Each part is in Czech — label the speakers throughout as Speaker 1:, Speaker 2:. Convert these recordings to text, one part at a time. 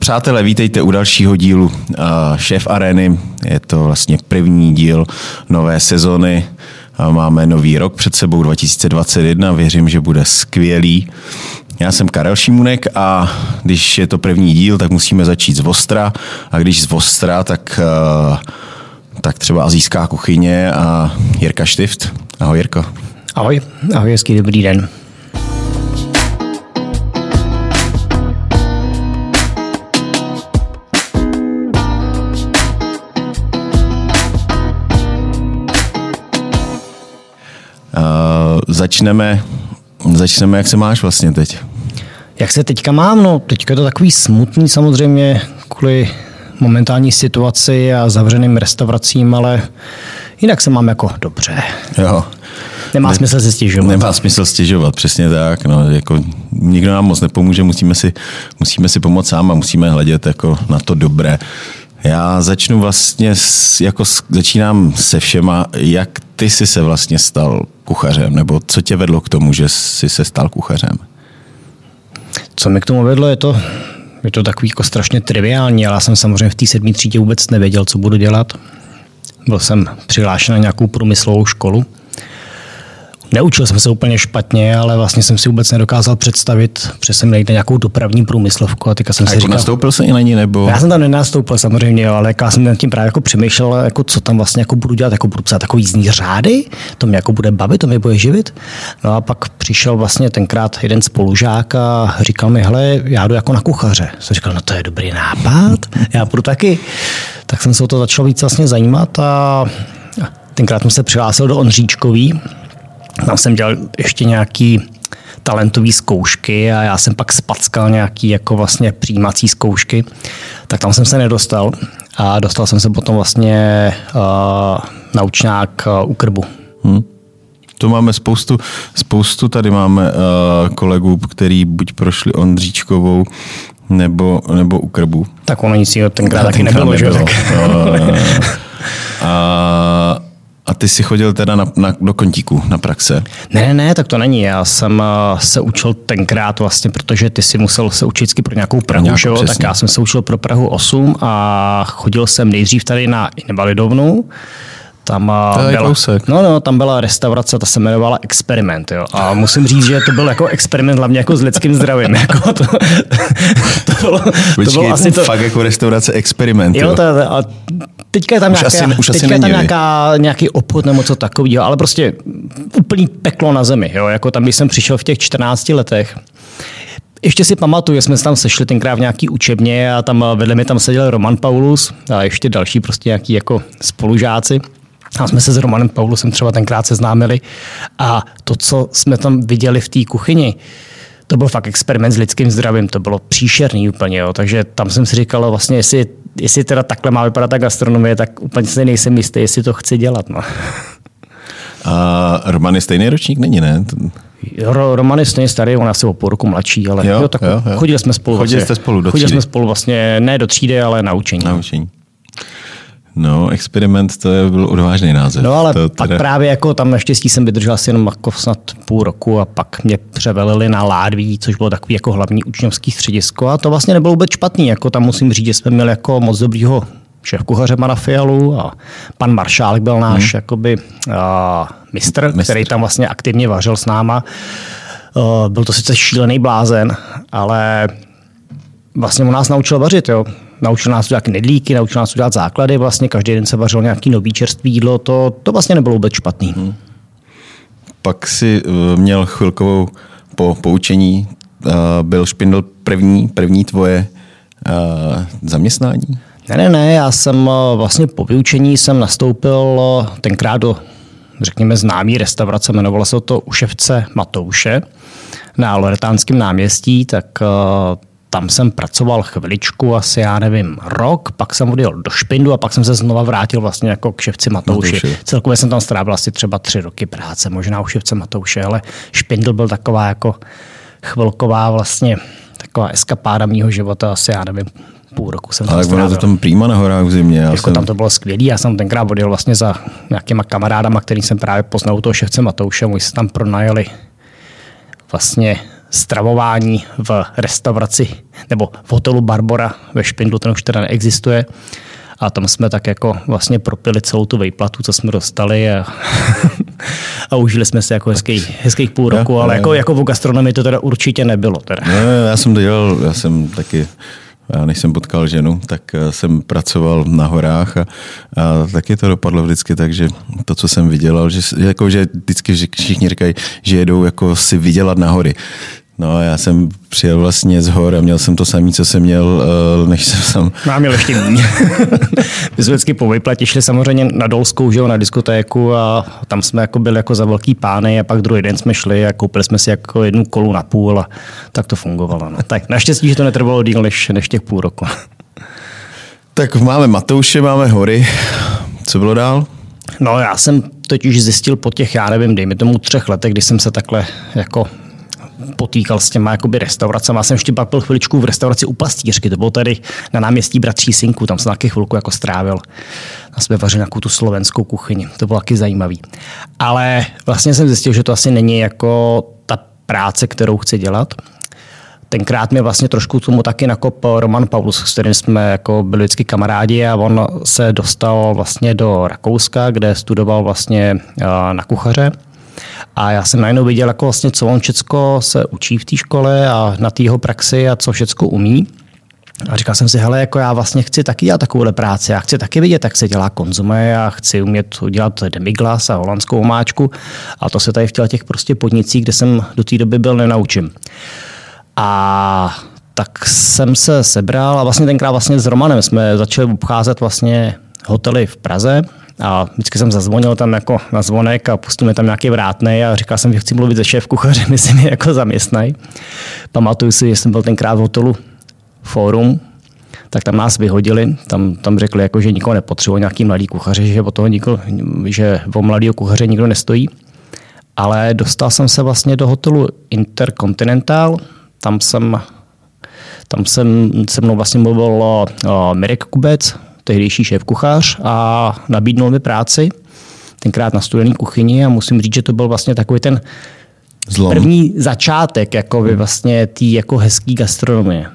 Speaker 1: Přátelé, vítejte u dalšího dílu uh, Šéf Areny. Je to vlastně první díl nové sezony. Uh, máme nový rok před sebou 2021. Věřím, že bude skvělý. Já jsem Karel Šimunek a když je to první díl, tak musíme začít z Vostra. A když z Vostra, tak, uh, tak třeba azijská kuchyně a Jirka Štift. Ahoj Jirko.
Speaker 2: Ahoj, ahoj, hezký dobrý den.
Speaker 1: Začneme, začneme, jak se máš vlastně teď?
Speaker 2: Jak se teďka mám? No, teďka je to takový smutný samozřejmě kvůli momentální situaci a zavřeným restauracím, ale jinak se mám jako dobře.
Speaker 1: Jo.
Speaker 2: Nemá ne, smysl se stěžovat.
Speaker 1: Nemá smysl stěžovat, přesně tak. No, jako, nikdo nám moc nepomůže, musíme si, musíme si pomoct sám a musíme hledět jako na to dobré. Já začnu vlastně, s, jako s, začínám se všema, jak ty jsi se vlastně stal kuchařem, nebo co tě vedlo k tomu, že jsi se stal kuchařem?
Speaker 2: Co mi k tomu vedlo, je to, je to takový jako strašně triviální, ale já jsem samozřejmě v té sedmé třídě vůbec nevěděl, co budu dělat. Byl jsem přihlášen na nějakou průmyslovou školu, Neučil jsem se úplně špatně, ale vlastně jsem si vůbec nedokázal představit, že jsem nejde nějakou dopravní průmyslovku. A teďka jsem
Speaker 1: a
Speaker 2: si
Speaker 1: jako
Speaker 2: říkal,
Speaker 1: nastoupil se i na ní, nebo?
Speaker 2: Já jsem tam nenastoupil samozřejmě, ale já jsem nad tím právě jako přemýšlel, jako co tam vlastně jako budu dělat, jako budu psát takový jízdní řády, to mě jako bude bavit, to mě bude živit. No a pak přišel vlastně tenkrát jeden spolužák a říkal mi, hele, já jdu jako na kuchaře. Jsem říkal, no to je dobrý nápad, já budu taky. Tak jsem se o to začal víc vlastně zajímat a tenkrát jsem se přihlásil do Ondříčkový, tam jsem dělal ještě nějaký talentové zkoušky a já jsem pak spackal nějaký jako vlastně přijímací zkoušky, tak tam jsem se nedostal a dostal jsem se potom vlastně uh, naučňák uh, u krbu. Hmm.
Speaker 1: To máme spoustu, spoustu tady máme uh, kolegů, který buď prošli Ondříčkovou, nebo, nebo u krbu.
Speaker 2: Tak ono nic jiného tenkrát taky nebylo, nebylo. Že?
Speaker 1: Uh, a, a ty jsi chodil teda na, na, do kontíku na praxe?
Speaker 2: Ne, ne, ne, tak to není. Já jsem uh, se učil tenkrát vlastně, protože ty si musel se učit pro nějakou Prahu, nějakou, že jo? tak já jsem se učil pro Prahu 8 a chodil jsem nejdřív tady na Invalidovnu, tam
Speaker 1: to byla, kousek.
Speaker 2: no, no, tam byla restaurace, ta se jmenovala Experiment. Jo. A musím říct, že to byl jako experiment hlavně jako s lidským zdravím. Jako to,
Speaker 1: to, bylo, Počkej, to bylo asi to... fakt jako restaurace Experiment.
Speaker 2: Jo, to, a teďka je tam, už nějaká, asi, už teďka je tam nějaká, nějaký obchod nebo co takového, ale prostě úplný peklo na zemi. Jo. Jako tam, když jsem přišel v těch 14 letech, ještě si pamatuju, že jsme se tam sešli tenkrát v nějaký učebně a tam vedle mě tam seděl Roman Paulus a ještě další prostě nějaký jako spolužáci. A jsme se s Romanem Paulusem třeba tenkrát seznámili a to, co jsme tam viděli v té kuchyni, to byl fakt experiment s lidským zdravím, to bylo příšerný úplně, jo. takže tam jsem si říkal vlastně, jestli, jestli teda takhle má vypadat ta gastronomie, tak úplně si nejsem jistý, jestli to chci dělat. No.
Speaker 1: A Roman je stejný ročník? Není, ne?
Speaker 2: Roman je stejně starý, on asi o půl roku mladší, ale jo, jo, tak jo, jo. chodili jsme spolu.
Speaker 1: Chodili vlastně, jste spolu do
Speaker 2: Chodili jsme spolu vlastně ne do třídy, ale na učení.
Speaker 1: Na učení. No, experiment to je byl odvážný název.
Speaker 2: No ale
Speaker 1: to
Speaker 2: pak teda... právě jako tam naštěstí jsem vydržel asi jenom jako snad půl roku a pak mě převelili na Ládví, což bylo takový jako hlavní učňovský středisko a to vlastně nebylo vůbec špatný. Jako tam musím říct, že jsme měli jako moc dobrýho šéf kuchaře Mana Fialu a pan Maršálek byl náš hmm. jakoby uh, mistr, mistr, který tam vlastně aktivně vařil s náma. Uh, byl to sice šílený blázen, ale vlastně on nás naučil vařit. Jo naučil nás udělat nedlíky, naučil nás udělat základy, vlastně každý den se vařil nějaký nový čerstvý jídlo, to, to vlastně nebylo vůbec špatný. Hmm.
Speaker 1: Pak si uh, měl chvilkovou po poučení, uh, byl Špindl první, první tvoje uh, zaměstnání?
Speaker 2: Ne, ne, ne, já jsem vlastně po vyučení jsem nastoupil tenkrát do, řekněme, známý restaurace, jmenovalo se to Uševce Matouše na Loretánském náměstí, tak tam jsem pracoval chviličku, asi já nevím, rok, pak jsem odjel do Špindu a pak jsem se znova vrátil vlastně jako k ševci Matouši. Matouši. Celkově jsem tam strávil asi třeba tři roky práce, možná u ševce Matouše, ale Špindl byl taková jako chvilková vlastně taková eskapáda mýho života, asi já nevím, půl roku jsem
Speaker 1: Ale bylo to tam přímo na horách v zimě.
Speaker 2: Já jako jsem... tam to bylo skvělé. Já jsem tenkrát odjel vlastně za nějakýma kamarádama, který jsem právě poznal u toho ševce Matouše. My jsme tam pronajeli vlastně stravování v restauraci nebo v hotelu Barbora ve Špindlu, ten už teda neexistuje. A tam jsme tak jako vlastně propili celou tu vejplatu, co jsme dostali a, a užili jsme si jako hezký, hezkých půl roku, ale jako, jako v gastronomii to teda určitě nebylo. Teda.
Speaker 1: No, já jsem to dělal, já jsem taky já než jsem potkal ženu, tak eh, jsem pracoval na horách a, a taky to dopadlo vždycky tak, že to, co jsem vydělal, že, jako, že vždycky všichni říkají, že jedou jako si vydělat na hory. No já jsem přijel vlastně z hor a měl jsem to samé, co jsem měl, eh, než jsem sam.
Speaker 2: No a měl ještě méně. My jsme vždycky po vyplatě šli samozřejmě na Dolskou, že na diskotéku a tam jsme jako byli jako za velký pány a pak druhý den jsme šli a koupili jsme si jako jednu kolu na půl a tak to fungovalo. No. Tak naštěstí, že to netrvalo díl než, než těch půl roku.
Speaker 1: tak máme Matouše, máme hory. Co bylo dál?
Speaker 2: No já jsem totiž zjistil po těch, já nevím, dejme tomu třech letech, kdy jsem se takhle jako potýkal s těma jakoby restauracemi. Já jsem ještě pak byl chviličku v restauraci u pastýřky, to bylo tady na náměstí Bratří Synku, tam jsem taky chvilku jako strávil. Tam jsme vařili nějakou tu slovenskou kuchyni, to bylo taky zajímavý. Ale vlastně jsem zjistil, že to asi není jako ta práce, kterou chci dělat. Tenkrát mi vlastně trošku tomu taky nakop Roman Paulus, s kterým jsme jako byli vždycky kamarádi a on se dostal vlastně do Rakouska, kde studoval vlastně na kuchaře a já jsem najednou viděl, jako vlastně, co on všecko se učí v té škole a na té jeho praxi a co všecko umí. A říkal jsem si, hele, jako já vlastně chci taky dělat takovouhle práci. Já chci taky vidět, jak se dělá konzume, já chci umět udělat demiglas a holandskou omáčku. A to se tady v těch prostě podnicích, kde jsem do té doby byl, nenaučím. A tak jsem se sebral a vlastně tenkrát vlastně s Romanem jsme začali obcházet vlastně hotely v Praze a vždycky jsem zazvonil tam jako na zvonek a pustil mi tam nějaký vrátnej a říkal jsem, že chci mluvit se šéf kuchařem, jestli mě jako zaměstnají. Pamatuju si, že jsem byl tenkrát v hotelu Forum, tak tam nás vyhodili, tam, tam řekli, jako, že nikoho nepotřebuje, nějaký mladý kuchaře, že o toho nikoho, že o mladého kuchaře nikdo nestojí. Ale dostal jsem se vlastně do hotelu Intercontinental, tam jsem, tam jsem se mnou vlastně mluvil o, o Mirek Kubec, tehdejší šéf kuchař a nabídnul mi práci, tenkrát na studený kuchyni a musím říct, že to byl vlastně takový ten Zlom. první začátek jako by vlastně tý jako hezký gastronomie.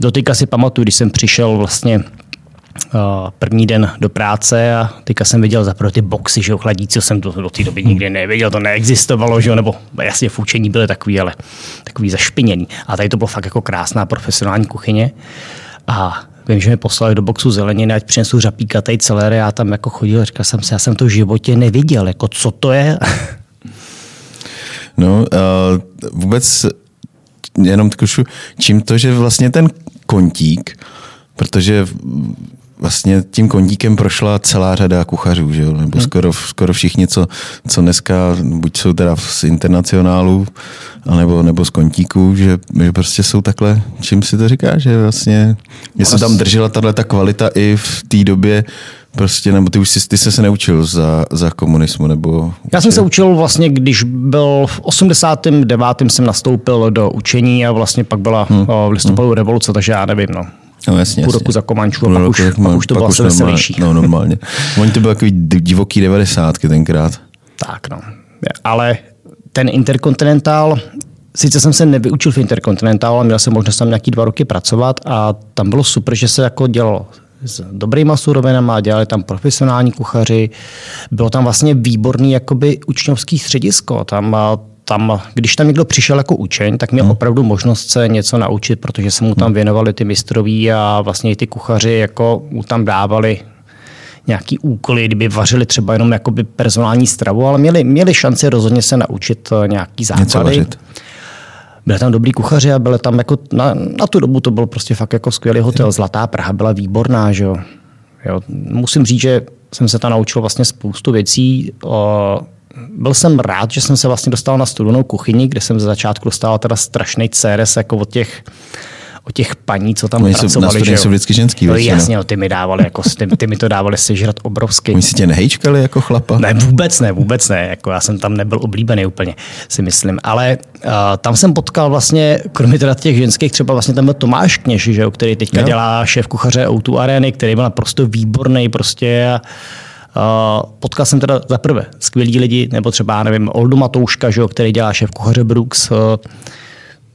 Speaker 2: Doteďka si pamatuju, když jsem přišel vlastně první den do práce a teďka jsem viděl zaprvé ty boxy, že chladící jsem do, do té doby nikdy neviděl, to neexistovalo, že nebo jasně v učení byly takový, ale takový zašpiněný. A tady to bylo fakt jako krásná profesionální kuchyně. A Vím, že mi poslali do boxu zeleniny, ať přinesu řapíkatej celery. Já tam jako chodil, říkal jsem si, já jsem to v životě neviděl, jako co to je?
Speaker 1: No, uh, vůbec jenom trošku, čím to, že vlastně ten kontík, protože vlastně tím kondíkem prošla celá řada kuchařů, že jo? nebo hmm. skoro, skoro všichni, co, co dneska buď jsou teda z internacionálu, nebo, nebo z kontíku, že, že prostě jsou takhle, čím si to říká, že vlastně, jestli tam držela tahle ta kvalita i v té době, Prostě, nebo ty už jsi, ty jsi se neučil za, za komunismu, nebo...
Speaker 2: Já jsem se učil vlastně, když byl v 89. jsem nastoupil do učení a vlastně pak byla hmm. v listopadu hmm. revoluce, takže já nevím, no.
Speaker 1: No jasně,
Speaker 2: půl roku za Komančů a pak, už, pak už to bylo asi veselější.
Speaker 1: No normálně. Oni to byly takový divoký devadesátky tenkrát.
Speaker 2: Tak no. Ale ten Interkontinentál, sice jsem se nevyučil v Interkontinentálu, ale měl jsem možnost tam nějaký dva roky pracovat a tam bylo super, že se jako dělalo s dobrýma surovinama, dělali tam profesionální kuchaři, bylo tam vlastně výborný jakoby učňovský středisko, tam tam, když tam někdo přišel jako učeň, tak měl hmm. opravdu možnost se něco naučit, protože se mu tam hmm. věnovali ty mistroví a vlastně i ty kuchaři jako mu tam dávali nějaký úkoly, kdyby vařili třeba jenom jakoby personální stravu, ale měli, měli šanci rozhodně se naučit eh, nějaký základy. Byli tam dobrý kuchaři a byli tam jako, na, na tu dobu to byl prostě fakt jako skvělý hotel. Zlatá Praha byla výborná, že jo. jo. Musím říct, že jsem se tam naučil vlastně spoustu věcí. O, byl jsem rád, že jsem se vlastně dostal na studenou kuchyni, kde jsem ze začátku dostal teda strašný CRS jako od těch o těch paní, co tam Oni pracovali.
Speaker 1: Jsou, jsou vždycky ženský.
Speaker 2: No, jasně, no, ty mi dávali, jako, ty, ty mi to dávali sežrat obrovsky.
Speaker 1: Oni si tě nehejčkali jako chlapa?
Speaker 2: Ne, vůbec ne, vůbec ne. Jako, já jsem tam nebyl oblíbený úplně, si myslím. Ale uh, tam jsem potkal vlastně, kromě teda těch ženských, třeba vlastně tam byl Tomáš Kněž, že, který teďka jo. dělá šéf kuchaře O2 Areny, který byl naprosto výborný prostě a potkal jsem teda za prvé skvělí lidi, nebo třeba, nevím, Oldu Matouška, že jo, který dělá šéf kuchaře Brooks,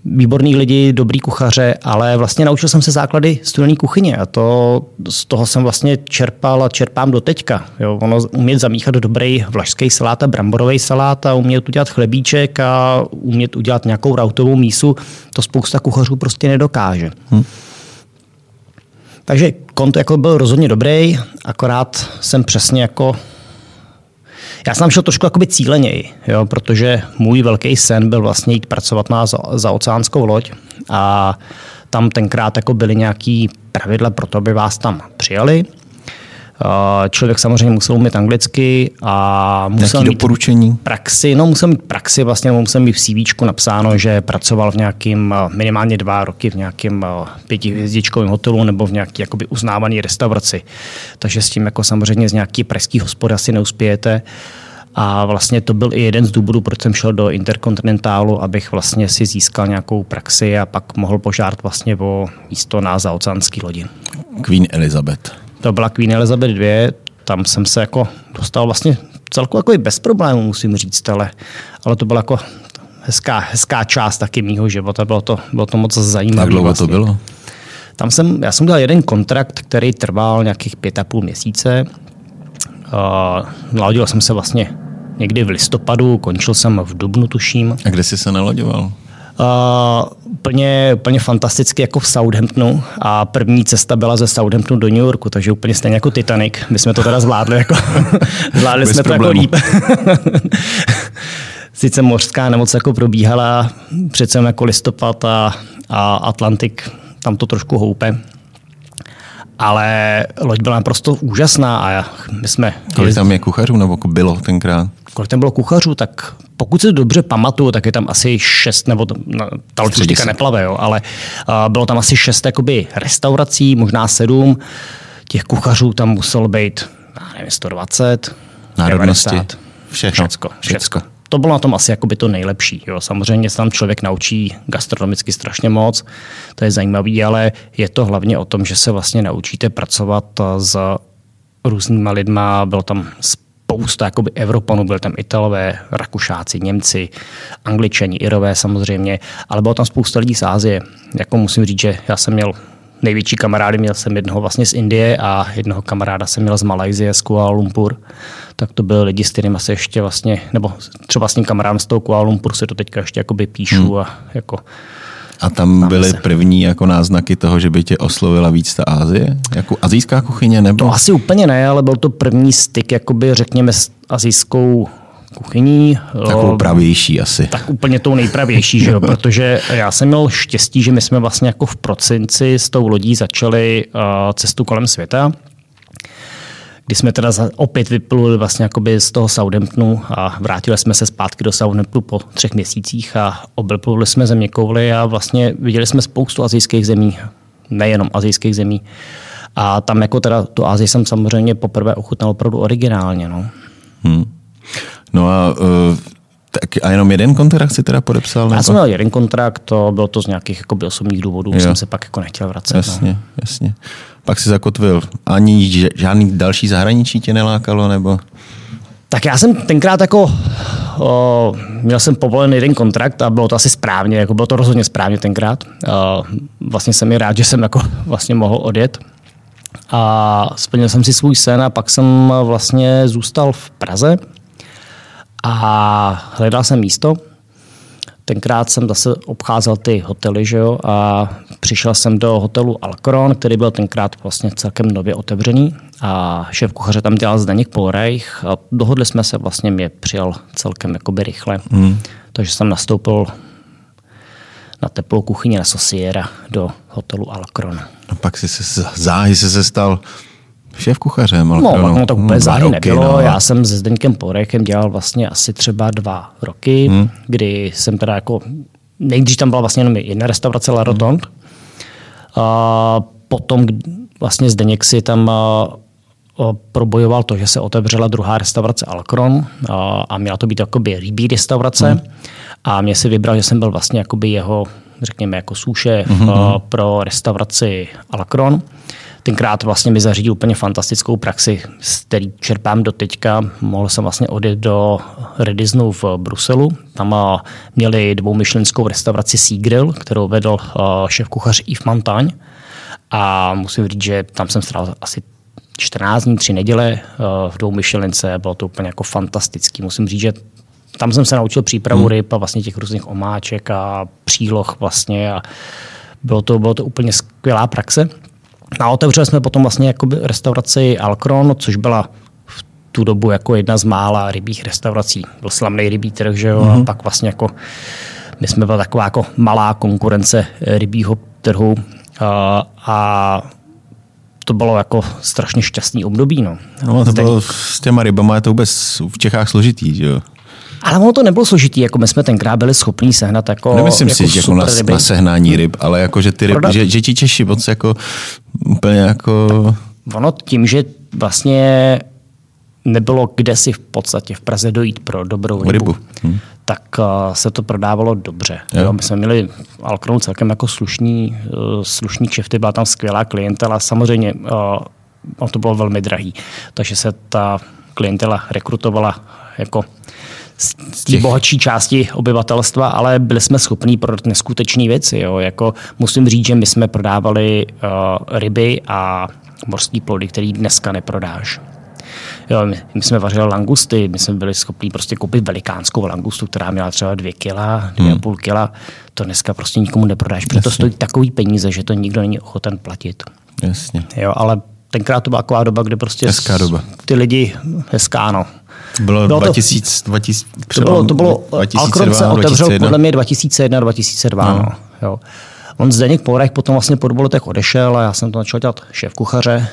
Speaker 2: výborný lidi, dobrý kuchaře, ale vlastně naučil jsem se základy studené kuchyně a to z toho jsem vlastně čerpal a čerpám do teďka. Jo, ono umět zamíchat dobrý vlašský salát a bramborový salát a umět udělat chlebíček a umět udělat nějakou rautovou mísu, to spousta kuchařů prostě nedokáže. Hmm. Takže kont jako byl rozhodně dobrý, akorát jsem přesně jako já jsem šel trošku jakoby cíleněji, jo, protože můj velký sen byl vlastně jít pracovat na za, za oceánskou loď a tam tenkrát jako byly nějaký pravidla pro to, aby vás tam přijali. Člověk samozřejmě musel umět anglicky a musel
Speaker 1: Jaký mít doporučení?
Speaker 2: praxi. No, musel mít praxi, vlastně musel mít v CV napsáno, že pracoval v nějakým minimálně dva roky v nějakém pětihvězdičkovém hotelu nebo v nějaký jakoby uznávaný restauraci. Takže s tím jako samozřejmě z nějaký pražský hospody asi neuspějete. A vlastně to byl i jeden z důvodů, proč jsem šel do Interkontinentálu, abych vlastně si získal nějakou praxi a pak mohl požádat vlastně o místo na zaoceánský lodi.
Speaker 1: Queen Elizabeth.
Speaker 2: To byla Queen Elizabeth II, tam jsem se jako dostal vlastně celku jako i bez problémů, musím říct, ale, ale to byla jako hezká, hezká část taky mýho života, bylo to, bylo to moc zajímavé.
Speaker 1: Jak dlouho
Speaker 2: vlastně.
Speaker 1: to bylo?
Speaker 2: Tam jsem, já jsem dělal jeden kontrakt, který trval nějakých pět a půl měsíce. Uh, naladil jsem se vlastně někdy v listopadu, končil jsem v Dubnu, tuším.
Speaker 1: A kde jsi se naloďoval?
Speaker 2: Uh, úplně, úplně fantasticky jako v Southamptonu a první cesta byla ze Southamptonu do New Yorku, takže úplně stejně jako Titanic. My jsme to teda zvládli, jako, zvládli jsme problému. to jako líp. Sice mořská nemoc jako probíhala, přece jako listopad a, a Atlantik, tam to trošku houpe. Ale loď byla naprosto úžasná a my jsme...
Speaker 1: Kolik tam je kuchařů, nebo bylo tenkrát?
Speaker 2: kolik tam bylo kuchařů, tak pokud si dobře pamatuju, tak je tam asi šest, nebo ta loď neplave, jo, ale uh, bylo tam asi šest jakoby, restaurací, možná sedm. Těch kuchařů tam muselo být, já nevím, 120,
Speaker 1: Národnosti. 90,
Speaker 2: všechno. Všecko, všecko. To bylo na tom asi jakoby to nejlepší. Jo. Samozřejmě se tam člověk naučí gastronomicky strašně moc, to je zajímavé, ale je to hlavně o tom, že se vlastně naučíte pracovat s různýma lidma. Bylo tam spousta jakoby Evropanů, byly tam Italové, Rakušáci, Němci, Angličani, Irové samozřejmě, ale bylo tam spousta lidí z Ázie. Jako musím říct, že já jsem měl největší kamarády, měl jsem jednoho vlastně z Indie a jednoho kamaráda jsem měl z Malajzie, z Kuala Lumpur. Tak to byly lidi, s kterými se ještě vlastně, nebo třeba s tím kamarádem z toho Kuala Lumpur se to teďka ještě jakoby píšu hmm. a jako
Speaker 1: a tam byly se. první jako náznaky toho, že by tě oslovila víc ta Asie? Jako azijská kuchyně nebo?
Speaker 2: To asi úplně ne, ale byl to první styk, jakoby řekněme s azijskou kuchyní.
Speaker 1: Takovou pravější asi.
Speaker 2: Tak úplně tou nejpravější, že jo? protože já jsem měl štěstí, že my jsme vlastně jako v prosinci s tou lodí začali uh, cestu kolem světa kdy jsme teda opět vypluli vlastně jakoby z toho Southamptonu a vrátili jsme se zpátky do Southamptonu po třech měsících a obpluli jsme země kouli a vlastně viděli jsme spoustu azijských zemí, nejenom azijských zemí. A tam jako teda tu Azii jsem samozřejmě poprvé ochutnal opravdu originálně. No,
Speaker 1: hmm. no a uh... Tak a jenom jeden kontrakt si teda podepsal?
Speaker 2: Nebo? Já jsem měl jeden kontrakt, to bylo to z nějakých jako osobních důvodů, jo. jsem se pak jako nechtěl vracet.
Speaker 1: Jasně, no. jasně pak si zakotvil. Ani žádný další zahraničí tě nelákalo, nebo?
Speaker 2: Tak já jsem tenkrát jako, o, měl jsem povolen jeden kontrakt a bylo to asi správně, jako bylo to rozhodně správně tenkrát. O, vlastně jsem mi rád, že jsem jako vlastně mohl odjet. A splnil jsem si svůj sen a pak jsem vlastně zůstal v Praze a hledal jsem místo. Tenkrát jsem zase obcházel ty hotely že jo, a přišel jsem do hotelu Alcron, který byl tenkrát vlastně celkem nově otevřený a šéf kuchaře tam dělal Zdeněk Polreich a dohodli jsme se, vlastně mě přijal celkem jakoby rychle. Hmm. Takže jsem nastoupil na teplou kuchyni na Sosiera do hotelu Alcron.
Speaker 1: A pak si se záhy se stal šéf kuchařem.
Speaker 2: No, no, to úplně záhy nebylo. No. Já jsem se Zdeňkem Porechem dělal vlastně asi třeba dva roky, hmm. kdy jsem teda jako, nejdřív tam byla vlastně jenom jedna restaurace La. Hmm. A potom vlastně Zdeněk si tam probojoval to, že se otevřela druhá restaurace Alcron a, a měla to být jakoby rybí restaurace. Hmm. A mě si vybral, že jsem byl vlastně jakoby jeho, řekněme, jako soušef hmm. pro restauraci Alcron tenkrát vlastně mi zařídil úplně fantastickou praxi, z který čerpám do teďka. Mohl jsem vlastně odjet do Redisnu v Bruselu. Tam měli dvoumyšlenskou restauraci Sea Grill, kterou vedl šéf kuchař Yves Montagne. A musím říct, že tam jsem strávil asi 14 dní, tři neděle v dvou myšlence, bylo to úplně jako fantastický. Musím říct, že tam jsem se naučil přípravu hmm. ryb a vlastně těch různých omáček a příloh vlastně a bylo to, bylo to úplně skvělá praxe. A otevřeli jsme potom vlastně jakoby restauraci Alkron, což byla v tu dobu jako jedna z mála rybích restaurací. Byl slavný rybí trh, že jo, mm-hmm. a mhm. pak vlastně jako my jsme byla taková jako malá konkurence rybího trhu a, a to bylo jako strašně šťastný období. No,
Speaker 1: no to bylo s těma rybama je to vůbec v Čechách složitý, že jo?
Speaker 2: Ale ono to nebylo složitý, jako my jsme tenkrát byli schopní sehnat jako
Speaker 1: Nemyslím
Speaker 2: jako
Speaker 1: si, jako na, na, sehnání ryb, ale jako, že ty ryby, že, že ti Češi moc jako úplně jako...
Speaker 2: Ono tím, že vlastně nebylo kde si v podstatě v Praze dojít pro dobrou rybu, rybu. Hm. tak uh, se to prodávalo dobře. Jo. Jo, my jsme měli Alkronu celkem jako slušný, uh, slušný kšefty, byla tam skvělá klientela. Samozřejmě uh, on to bylo velmi drahý, takže se ta klientela rekrutovala jako z té bohatší části obyvatelstva, ale byli jsme schopní prodat neskutečné věci. Jo. Jako musím říct, že my jsme prodávali uh, ryby a morský plody, který dneska neprodáš. Jo, my, my jsme vařili langusty, my jsme byli schopni prostě koupit velikánskou langustu, která měla třeba dvě kila, dvě hmm. půl kila. To dneska prostě nikomu neprodáš, protože to stojí takový peníze, že to nikdo není ochoten platit.
Speaker 1: Jasně.
Speaker 2: Jo, ale tenkrát to byla taková doba, kde prostě
Speaker 1: hezká doba.
Speaker 2: ty lidi, hezká, no.
Speaker 1: To bylo, bylo 2000, 2000,
Speaker 2: to bylo, to bylo 2002, Alkron se otevřel 2001. podle mě 2001, 2002. No. No, jo. On Zdeněk Pourech potom vlastně po dvou letech odešel a já jsem to začal dělat šéf kuchaře.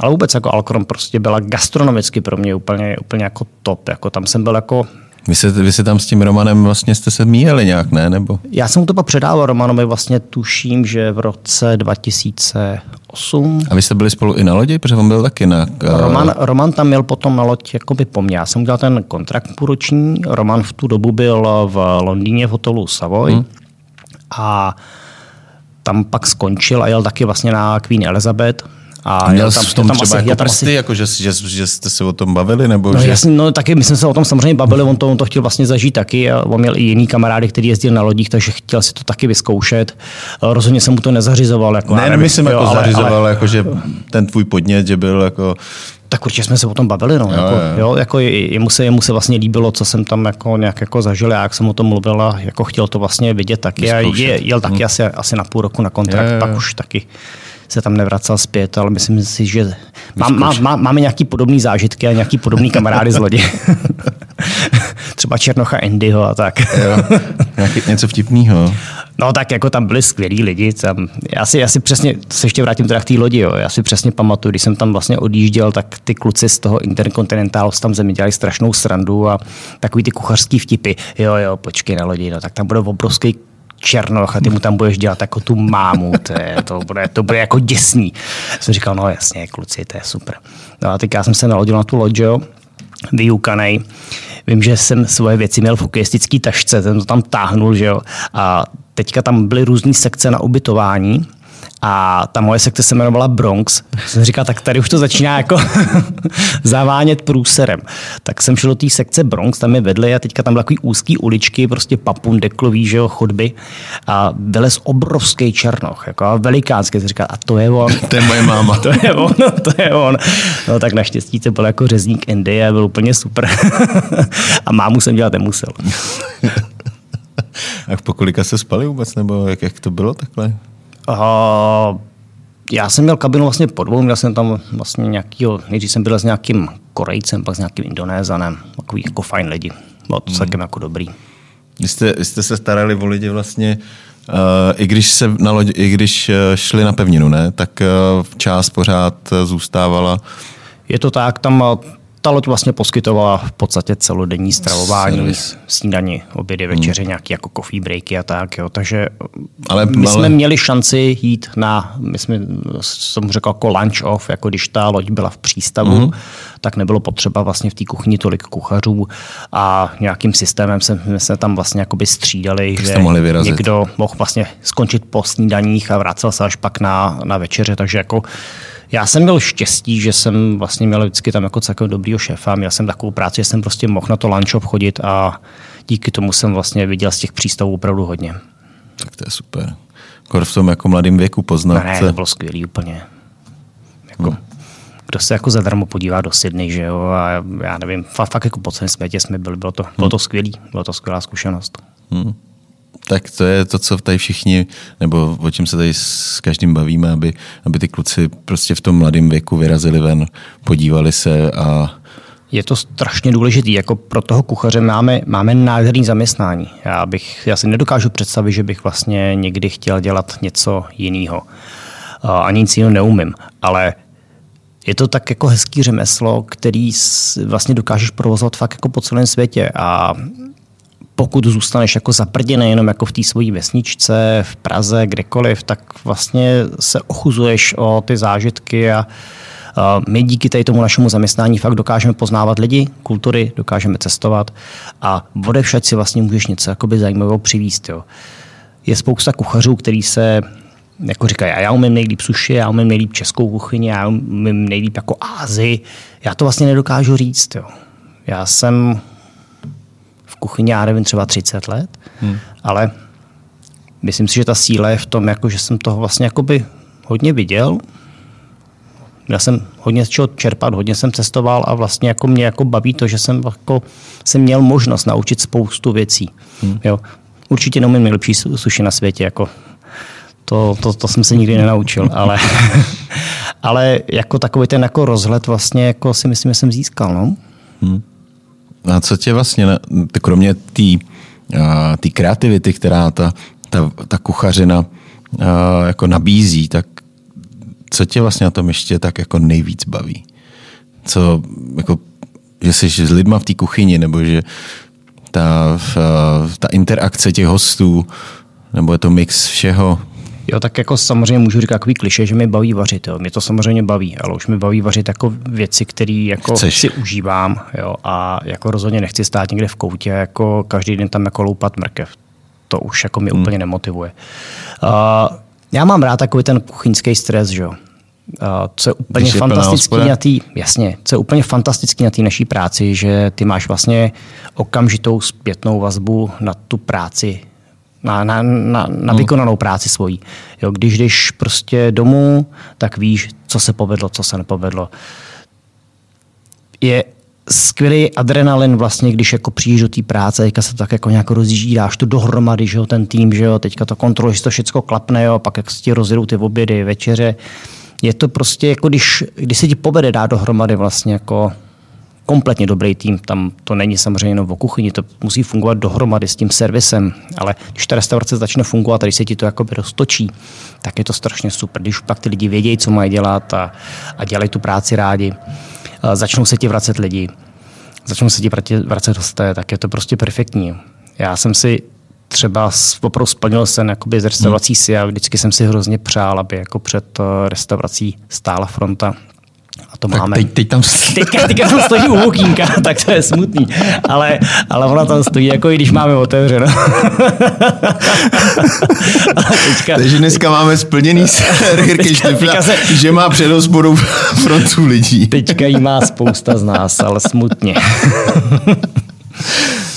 Speaker 2: Ale vůbec jako Alkron prostě byla gastronomicky pro mě úplně, úplně jako top. Jako tam jsem byl jako
Speaker 1: vy se, vy se tam s tím Romanem vlastně jste se míjeli nějak, ne? Nebo?
Speaker 2: Já jsem mu to pak předával Romanovi vlastně tuším, že v roce 2008.
Speaker 1: A vy jste byli spolu i na lodi, protože on byl taky na...
Speaker 2: Roman, Roman tam měl potom na loď jakoby po mně. Já jsem udělal ten kontrakt půlroční. Roman v tu dobu byl v Londýně v hotelu Savoy. Hmm. A tam pak skončil a jel taky vlastně na Queen Elizabeth
Speaker 1: a měl tam, v tom tam třeba asi, jako prsty, asi... jako že, že, že, jste se o tom bavili? Nebo
Speaker 2: no,
Speaker 1: že...
Speaker 2: jasně, no taky my jsme se o tom samozřejmě bavili, on to, on to chtěl vlastně zažít taky a on měl i jiný kamarády, který jezdil na lodích, takže chtěl si to taky vyzkoušet. Rozhodně jsem mu to nezařizoval. Jako,
Speaker 1: ne, nemyslím jako ale, zařizoval, ale, jako, že ten tvůj podnět, že byl jako
Speaker 2: tak určitě jsme se o tom bavili, no. Jo, jako, jo. Jo, jako jemu, se, jemu se vlastně líbilo, co jsem tam jako nějak jako zažil, a jak jsem o tom mluvil a jako chtěl to vlastně vidět taky. A je, jel taky hmm. asi, asi na půl roku na kontrakt, jo, jo. pak už taky se tam nevracel zpět, ale myslím si, že má, má, má, máme nějaký podobný zážitky a nějaký podobný kamarády z lodi. Třeba Černocha Andyho a tak.
Speaker 1: jo, nějaký, něco vtipného.
Speaker 2: No tak jako tam byli skvělí lidi. Tam, já, si, já si přesně, se ještě vrátím teda k té lodi, jo. já si přesně pamatuju, když jsem tam vlastně odjížděl, tak ty kluci z toho Interkontinentálu tam zemi dělali strašnou srandu a takový ty kuchařský vtipy. Jo, jo, počkej na lodi, no, tak tam bude obrovský Černoch a ty mu tam budeš dělat jako tu mámu, to, je, to, bude, to bude jako děsný. Jsem říkal, no jasně, kluci, to je super. No a teď já jsem se nalodil na tu loď, jo, vyukanej. Vím, že jsem svoje věci měl v hokejistický tašce, jsem to tam táhnul, že jo. A teďka tam byly různé sekce na ubytování a ta moje sekce se jmenovala Bronx. Jsem říkal, tak tady už to začíná jako zavánět průserem. Tak jsem šel do té sekce Bronx, tam je vedle a teďka tam byly takový úzký uličky, prostě papundeklový, že jo, chodby. A vylez obrovský černoch, jako velikánský. Jsem říkal, a to je on.
Speaker 1: to je moje máma.
Speaker 2: to je on, to je on. No tak naštěstí to byl jako řezník a byl úplně super. a mámu jsem dělat nemusel.
Speaker 1: a v pokolika se spali vůbec, nebo jak, jak to bylo takhle?
Speaker 2: Uh, já jsem měl kabinu vlastně po dvou, měl jsem tam vlastně nějakýho, nejdřív jsem byl s nějakým Korejcem, pak s nějakým Indonézanem, takový jako fajn lidi. Bylo to hmm. celkem jako dobrý.
Speaker 1: Vy jste, vy jste se starali o lidi vlastně, uh, i když se na lodi, i když uh, šli na pevninu, ne? tak uh, část pořád zůstávala.
Speaker 2: Je to tak, tam ta loď vlastně poskytovala v podstatě celodenní stravování, Service. snídaní, obědy, večeře, hmm. nějaký jako coffee breaky a tak. Jo. Takže ale, my ale... jsme měli šanci jít na, my jsme, jsem řekl, jako lunch off, jako když ta loď byla v přístavu, hmm. tak nebylo potřeba vlastně v té kuchyni tolik kuchařů a nějakým systémem jsme se tam vlastně jakoby střídali,
Speaker 1: Tak
Speaker 2: že
Speaker 1: mohli vyrazit.
Speaker 2: někdo mohl vlastně skončit po snídaních a vracel se až pak na, na večeře, takže jako já jsem měl štěstí, že jsem vlastně měl vždycky tam jako celkem dobrýho šéfa. Měl jsem takovou práci, že jsem prostě mohl na to lunch obchodit a díky tomu jsem vlastně viděl z těch přístavů opravdu hodně.
Speaker 1: Tak to je super. Kor v tom jako mladém věku poznat.
Speaker 2: No ne, to bylo skvělý úplně. Jako, hmm. Kdo se jako zadarmo podívá do Sydney, že jo, a já nevím, fakt, fakt jako po celém světě jsme byli, bylo to, bylo to skvělý, bylo to skvělá zkušenost.
Speaker 1: Hmm. Tak to je to, co tady všichni, nebo o čem se tady s každým bavíme, aby, aby ty kluci prostě v tom mladém věku vyrazili ven, podívali se a
Speaker 2: je to strašně důležitý. Jako pro toho kuchaře máme, máme nádherný zaměstnání. Já, bych, já si nedokážu představit, že bych vlastně někdy chtěl dělat něco jiného. Ani nic jiného neumím. Ale je to tak jako hezký řemeslo, který vlastně dokážeš provozovat fakt jako po celém světě. A pokud zůstaneš jako zaprděný jenom jako v té svojí vesničce, v Praze, kdekoliv, tak vlastně se ochuzuješ o ty zážitky a my díky tady tomu našemu zaměstnání fakt dokážeme poznávat lidi, kultury, dokážeme cestovat a všech si vlastně můžeš něco jakoby zajímavého přivíst. Jo. Je spousta kuchařů, který se jako říkají, já umím nejlíp suši, já umím nejlíp českou kuchyni, já umím nejlíp jako Ázy. Já to vlastně nedokážu říct. Jo. Já jsem kuchyni, já nevím, třeba 30 let, hmm. ale myslím si, že ta síla je v tom, jako, že jsem toho vlastně jakoby hodně viděl, já jsem hodně z čeho čerpat, hodně jsem cestoval a vlastně jako mě jako baví to, že jsem, jako, jsem měl možnost naučit spoustu věcí. Hmm. Jo. Určitě neumím nejlepší suši na světě, jako to, to, to jsem se nikdy nenaučil, ale, ale jako takový ten jako rozhled vlastně jako si myslím, že jsem získal. No? Hmm.
Speaker 1: A co tě vlastně, kromě té kreativity, která ta, ta, ta kuchařina jako nabízí, tak co tě vlastně na tom ještě tak jako nejvíc baví? Co, jako, že jsi s lidma v té kuchyni, nebo že ta, ta interakce těch hostů, nebo je to mix všeho?
Speaker 2: Jo, tak jako samozřejmě můžu říkat takový kliše, že mi baví vařit. Jo. Mě to samozřejmě baví, ale už mi baví vařit jako věci, které jako Chceš. si užívám. Jo. A jako rozhodně nechci stát někde v koutě, jako každý den tam jako loupat mrkev. To už jako mě hmm. úplně nemotivuje. Uh, já mám rád takový ten kuchyňský stres, že jo. Co je úplně Když fantastický je na té, jasně, co je úplně fantastický na té naší práci, že ty máš vlastně okamžitou zpětnou vazbu na tu práci, na, na, na, na hmm. vykonanou práci svojí. Jo, když jdeš prostě domů, tak víš, co se povedlo, co se nepovedlo. Je skvělý adrenalin vlastně, když jako přijdeš do té práce, teďka se to tak jako nějak rozjíždí, dáš to dohromady, že jo, ten tým, že jo, teďka to kontroluješ, to všechno klapne, jo, pak jak se ti rozjedou ty obědy, večeře. Je to prostě jako když, když se ti povede dát dohromady vlastně jako kompletně dobrý tým. Tam to není samozřejmě jenom o kuchyni, to musí fungovat dohromady s tím servisem, ale když ta restaurace začne fungovat a když se ti to jakoby roztočí, tak je to strašně super. Když pak ty lidi vědějí, co mají dělat a, a dělají tu práci rádi, začnou se ti vracet lidi, začnou se ti vracet hosté, tak je to prostě perfektní. Já jsem si třeba opravdu splnil sen jakoby z restaurací si a vždycky jsem si hrozně přál, aby jako před eh, restaurací stála fronta a to
Speaker 1: tak
Speaker 2: máme.
Speaker 1: Teď, teď tam...
Speaker 2: Teďka, teďka tam stojí u Vukínka, tak to je smutný. Ale, ale ona tam stojí, jako i když máme otevřeno.
Speaker 1: teďka, Takže dneska máme splněný Jirky Štefla, se... že má před hospodou frontu lidí.
Speaker 2: Teďka jí má spousta z nás, ale smutně.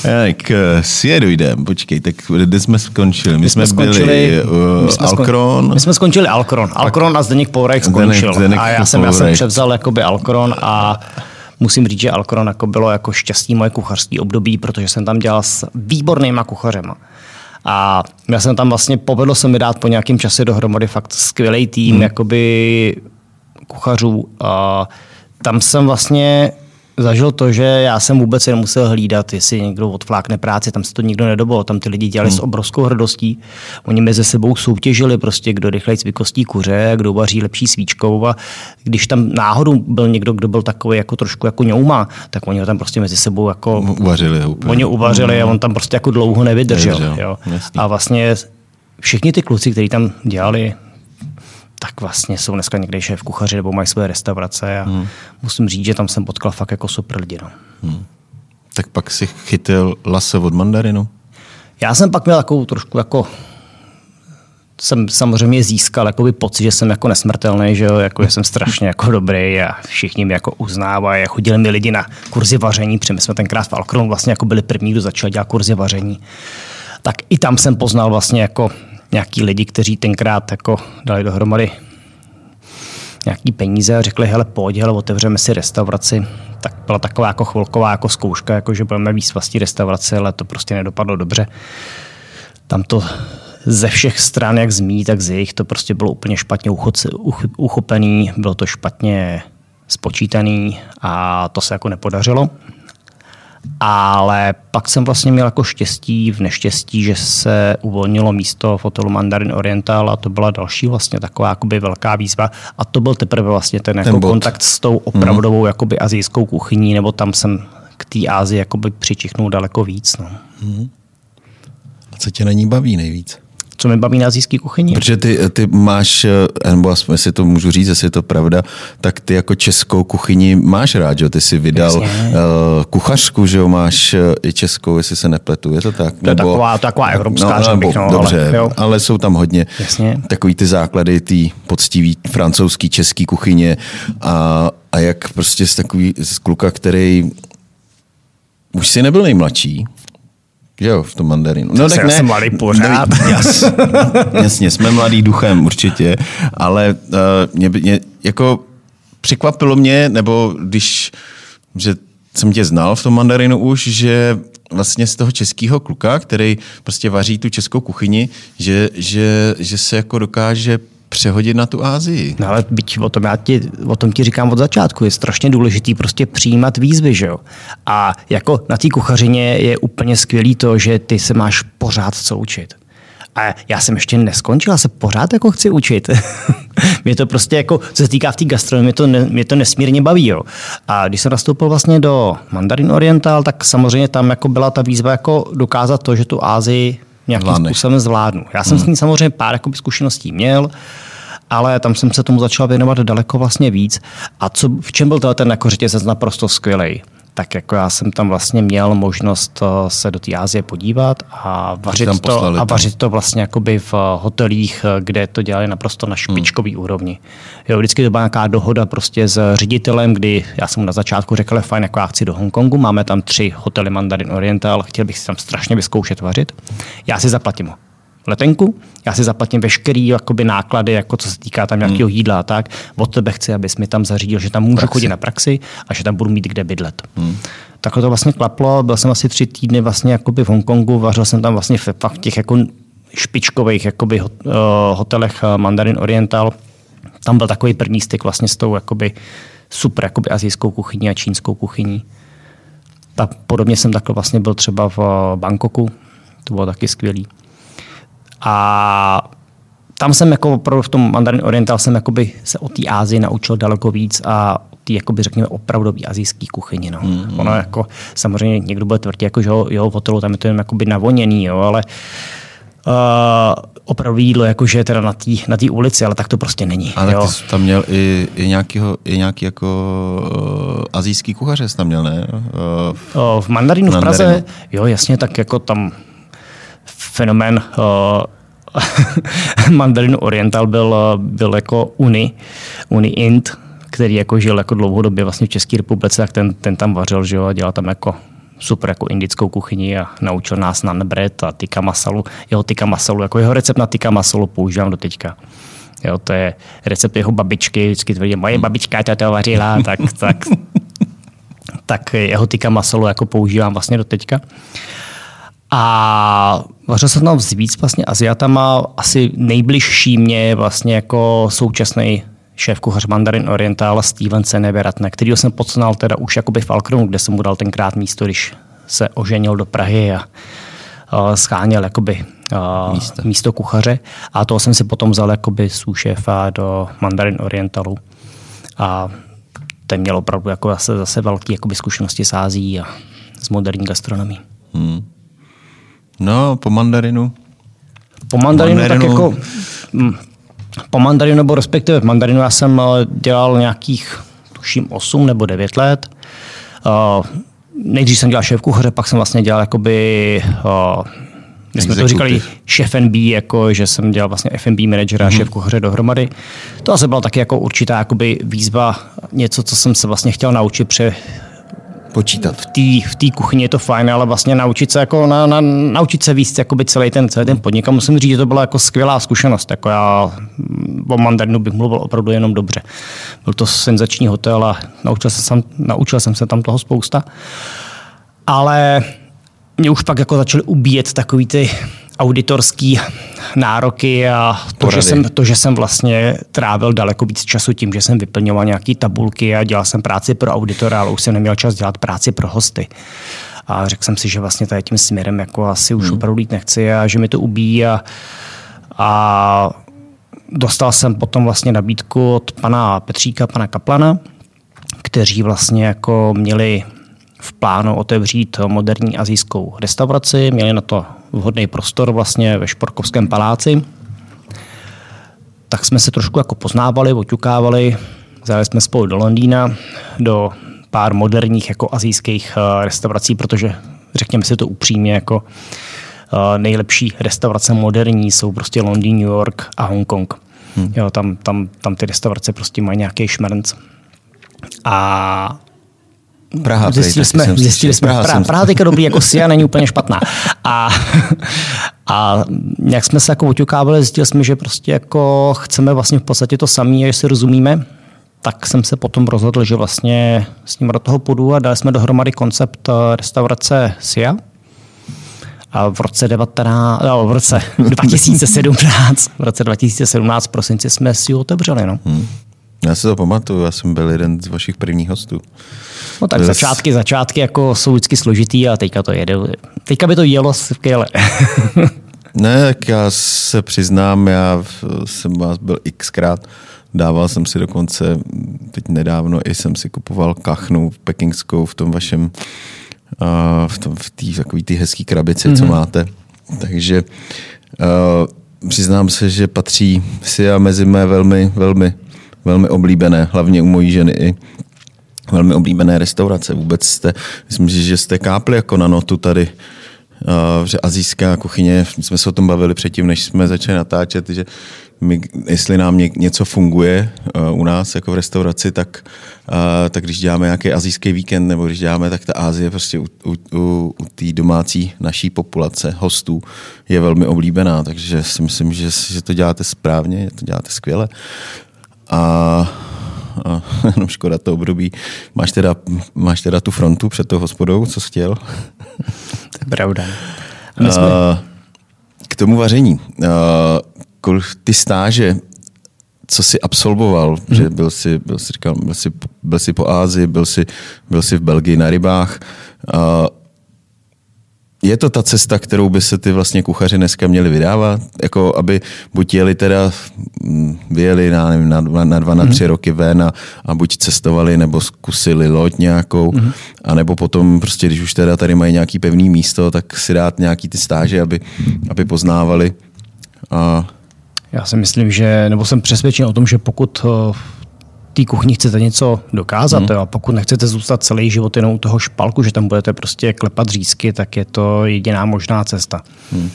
Speaker 1: Tak si dojdem, počkej, tak kde jsme skončili? My, my jsme, skončili, byli uh, my jsme Alkron.
Speaker 2: My jsme skončili Alkron. Alkron a Zdeněk Pourajek skončil. Zdeněk, Zdeněk a já jsem, já jsem převzal jakoby Alkron a musím říct, že Alkron jako bylo jako šťastný moje kuchařský období, protože jsem tam dělal s výbornýma kuchařema. A já jsem tam vlastně, povedlo se mi dát po nějakém čase dohromady fakt skvělý tým, hmm. jakoby kuchařů. A tam jsem vlastně zažil to, že já jsem vůbec nemusel hlídat, jestli někdo odflákne práci, tam se to nikdo nedobol, tam ty lidi dělali hmm. s obrovskou hrdostí. Oni mezi sebou soutěžili prostě, kdo rychleji vykostí kuře, kdo vaří lepší svíčkou a když tam náhodou byl někdo, kdo byl takový jako trošku jako ňouma, tak oni ho tam prostě mezi sebou jako
Speaker 1: uvařili. Úplně.
Speaker 2: Oni uvařili hmm. a on tam prostě jako dlouho nevydržel. nevydržel jo. A vlastně všichni ty kluci, kteří tam dělali tak vlastně jsou dneska někde šéf kuchaři nebo mají své restaurace a hmm. musím říct, že tam jsem potkal fakt jako super lidi. No. Hmm.
Speaker 1: Tak pak si chytil lase od mandarinu?
Speaker 2: Já jsem pak měl takovou trošku jako jsem samozřejmě získal jakoby pocit, že jsem jako nesmrtelný, že, jo, jako, že jsem strašně jako dobrý a všichni mě jako uznávají. Chodili mi lidi na kurzy vaření, protože my jsme tenkrát v Alkronu vlastně jako byli první, kdo začal dělat kurzy vaření. Tak i tam jsem poznal vlastně jako nějaký lidi, kteří tenkrát jako dali dohromady nějaký peníze a řekli, hele, pojď, hele, otevřeme si restauraci. Tak byla taková jako chvilková jako zkouška, jako že budeme víc vlastní restaurace, ale to prostě nedopadlo dobře. Tam to ze všech stran, jak z mý, tak z jejich, to prostě bylo úplně špatně uchopený, bylo to špatně spočítaný a to se jako nepodařilo. Ale pak jsem vlastně měl jako štěstí v neštěstí, že se uvolnilo místo v hotelu Mandarin Oriental a to byla další vlastně taková jakoby velká výzva. A to byl teprve vlastně ten, ten jako kontakt s tou opravdovou mm. jakoby azijskou kuchyní, nebo tam jsem k té Ázii jakoby přičichnul daleko víc. No. Mm.
Speaker 1: A co tě na ní baví nejvíc?
Speaker 2: Co mi baví na azijské kuchyni.
Speaker 1: Protože ty, ty máš, eh, nebo aspoň jestli to můžu říct, jestli je to pravda, tak ty jako českou kuchyni máš rád, že Ty jsi vydal uh, kuchařku, že jo, máš uh, i českou, jestli se nepletu, je to tak?
Speaker 2: To je nebo, taková, taková evropská, no, nebo, bych, no,
Speaker 1: dobře, ale, ale jsou tam hodně Jasně. takový ty základy, ty poctivý francouzský, český kuchyně a, a jak prostě z takový z kluka, který už si nebyl nejmladší, že jo, v tom mandarinu.
Speaker 2: No tak ne. jsem mladý pořád. No,
Speaker 1: jas, jasně, jsme mladý duchem určitě, ale uh, mě, mě, jako překvapilo mě, nebo když, že jsem tě znal v tom mandarinu už, že vlastně z toho českého kluka, který prostě vaří tu českou kuchyni, že, že, že se jako dokáže přehodit na tu Ázii.
Speaker 2: No ale byť o tom, já ti, o tom ti říkám od začátku, je strašně důležitý prostě přijímat výzvy, že jo. A jako na té kuchařině je úplně skvělý to, že ty se máš pořád co učit. A já jsem ještě neskončil, já se pořád jako chci učit. mě to prostě jako, co se týká v té gastronomii, mě to, ne, mě to nesmírně baví. Jo. A když jsem nastoupil vlastně do Mandarin Oriental, tak samozřejmě tam jako byla ta výzva jako dokázat to, že tu Ázii nějakým Zvládneš. způsobem zvládnu. Já jsem hmm. s ní samozřejmě pár jakoby, zkušeností měl, ale tam jsem se tomu začal věnovat daleko vlastně víc. A co, v čem byl ten jako řetězec naprosto skvělý? tak jako já jsem tam vlastně měl možnost eh, se do té Ázie podívat a vařit, to, a vařit to vlastně jakoby v hotelích, eh, kde to dělali naprosto na špičkový hmm. úrovni. Jo, vždycky to byla nějaká dohoda prostě s ředitelem, kdy já jsem mu na začátku řekl, fajn, jako já chci do Hongkongu, máme tam tři hotely Mandarin Oriental, chtěl bych si tam strašně vyzkoušet vařit. Já si zaplatím letenku, já si zaplatím veškerý jakoby, náklady, jako co se týká tam nějakého hmm. jídla a tak. Od tebe chci, abys mi tam zařídil, že tam můžu praxi. chodit na praxi a že tam budu mít kde bydlet. Hmm. Takhle to vlastně klaplo, byl jsem asi tři týdny vlastně jakoby v Hongkongu, vařil jsem tam vlastně v, v těch jako špičkových jakoby, uh, hotelech uh, Mandarin Oriental. Tam byl takový první styk vlastně s tou jakoby, super jakoby, azijskou kuchyní a čínskou kuchyní. Tak podobně jsem takhle vlastně byl třeba v Bangkoku, to bylo taky skvělý. A tam jsem jako opravdu v tom Mandarin Oriental jsem jakoby se o té Ázii naučil daleko víc a o té, jakoby řekněme, opravdový azijský kuchyni. No. Mm-hmm. Ono jako, samozřejmě někdo bude tvrdit, jako, že jo, jo, v hotelu tam je to jen jakoby navoněný, jo, ale uh, opravdu jídlo, jakože teda na té na tý ulici, ale tak to prostě není.
Speaker 1: Ale jo. ty jsi tam měl i, i, nějakýho, i nějaký jako uh, azijský kuchaře tam měl, ne? Uh,
Speaker 2: v, uh, v Mandarinu v Praze, jo, jasně, tak jako tam fenomén uh, Mandarin Oriental byl, byl jako Uni, Uni Int, který jako žil jako dlouhodobě vlastně v České republice, tak ten, ten tam vařil že jo, a dělal tam jako super jako indickou kuchyni a naučil nás na bread a tikka masalu. Jeho tikka masalu, jako jeho recept na tikka masalu používám do teďka. Jo, to je recept jeho babičky, vždycky tvrdí, moje babička to, to vařila, tak, tak, tak jeho tikka masalu jako používám vlastně do teďka. A vařil jsem tam s víc vlastně Aziatama, asi nejbližší mě vlastně jako současný šéf kuchař Mandarin Oriental Steven Seneveratne, který jsem poznal teda už jakoby v Alkronu, kde jsem mu dal tenkrát místo, když se oženil do Prahy a uh, scháněl jakoby uh, místo. místo kuchaře. A toho jsem si potom vzal jakoby šéfa do Mandarin Orientalu. A ten měl opravdu jako zase, zase velké jakoby zkušenosti s Ázií a s moderní gastronomií. Hmm.
Speaker 1: No, po mandarinu.
Speaker 2: Po mandarinu, mandarinu. tak jako... Mm, Po mandarinu, nebo respektive v mandarinu, já jsem eh, dělal nějakých, tuším, 8 nebo 9 let. Uh, nejdřív jsem dělal šéf kuchaře, pak jsem vlastně dělal jakoby uh, my jsme to říkali šéf NB, jako, že jsem dělal vlastně FNB manažera a mm-hmm. šéf kuchaře dohromady. To asi byla taky jako určitá jakoby výzva, něco, co jsem se vlastně chtěl naučit, pře
Speaker 1: počítat.
Speaker 2: V té v kuchyni je to fajn, ale vlastně naučit se, jako na, na, naučit se víc celý ten, celý ten podnik. A musím říct, že to byla jako skvělá zkušenost. Jako já o mandarinu bych mluvil opravdu jenom dobře. Byl to senzační hotel a naučil jsem, naučil jsem se tam toho spousta. Ale mě už pak jako začaly ubíjet takový ty auditorský nároky a to že, jsem, to, že jsem vlastně trávil daleko víc času tím, že jsem vyplňoval nějaké tabulky a dělal jsem práci pro auditora, ale už jsem neměl čas dělat práci pro hosty. A řekl jsem si, že vlastně tady tím směrem jako asi už hmm. opravdu jít nechci a že mi to ubíjí a, a dostal jsem potom vlastně nabídku od pana Petříka, pana Kaplana, kteří vlastně jako měli v plánu otevřít moderní azijskou restauraci, měli na to vhodný prostor vlastně ve Šporkovském paláci. Tak jsme se trošku jako poznávali, oťukávali, zajeli jsme spolu do Londýna, do pár moderních jako azijských eh, restaurací, protože řekněme si to upřímně, jako eh, nejlepší restaurace moderní jsou prostě Londýn, New York a Hongkong. Hmm. Jo, tam, tam, tam ty restaurace prostě mají nějaký šmrnc. A
Speaker 1: Praha,
Speaker 2: zjistili jsme, zjistili jsme Praha, Praha, Praha teďka dobrý, jako Sia není úplně špatná. A, a jak jsme se jako oťukávali, zjistili jsme, že prostě jako chceme vlastně v podstatě to samé, že si rozumíme, tak jsem se potom rozhodl, že vlastně s ním do toho půjdu a dali jsme dohromady koncept eh, restaurace Sia. A v roce, 19, no, v roce 2017, v roce 2017 v prosinci jsme si ji otevřeli. No. Hmm.
Speaker 1: Já si to pamatuju, já jsem byl jeden z vašich prvních hostů.
Speaker 2: No tak začátky, začátky jako jsou vždycky složitý a teďka to jede. Teďka by to jelo skvěle.
Speaker 1: ne, tak já se přiznám, já jsem vás byl xkrát. Dával jsem si dokonce, teď nedávno, i jsem si kupoval kachnu pekingskou v tom vašem, v, tom, v takový ty hezký krabici, mm-hmm. co mhm. máte. Takže uh, přiznám se, že patří si a mezi mé velmi, velmi, velmi oblíbené, hlavně u mojí ženy i velmi oblíbené restaurace. Vůbec jste, myslím, že jste kápli jako na notu tady, uh, že azijská kuchyně, jsme se o tom bavili předtím, než jsme začali natáčet, že my, jestli nám ně, něco funguje uh, u nás jako v restauraci, tak, uh, tak když děláme nějaký azijský víkend nebo když děláme, tak ta Ázie prostě u, u, u, u té domácí naší populace hostů je velmi oblíbená, takže si myslím, že, že to děláte správně, to děláte skvěle. A a jenom škoda to období. Máš teda, máš teda tu frontu před tou hospodou, co jsi chtěl?
Speaker 2: To je pravda.
Speaker 1: jsme... K tomu vaření. Ty stáže, co jsi absolvoval, hmm. že byl jsi, byl jsi, říkal, byl jsi, byl jsi po Ázii, byl jsi, byl jsi v Belgii na rybách je to ta cesta, kterou by se ty vlastně kuchaři dneska měli vydávat? Jako aby buď jeli teda, mm, vyjeli na, nevím, na, dva, na dva, na tři mm-hmm. roky ven a, a buď cestovali nebo zkusili loď nějakou, mm-hmm. a nebo potom prostě, když už teda tady mají nějaký pevný místo, tak si dát nějaký ty stáže, aby, aby poznávali. A...
Speaker 2: Já si myslím, že, nebo jsem přesvědčen o tom, že pokud eh, té kuchyni chcete něco dokázat hmm. a pokud nechcete zůstat celý život jenom u toho špalku, že tam budete prostě klepat řízky, tak je to jediná možná cesta. Hmm.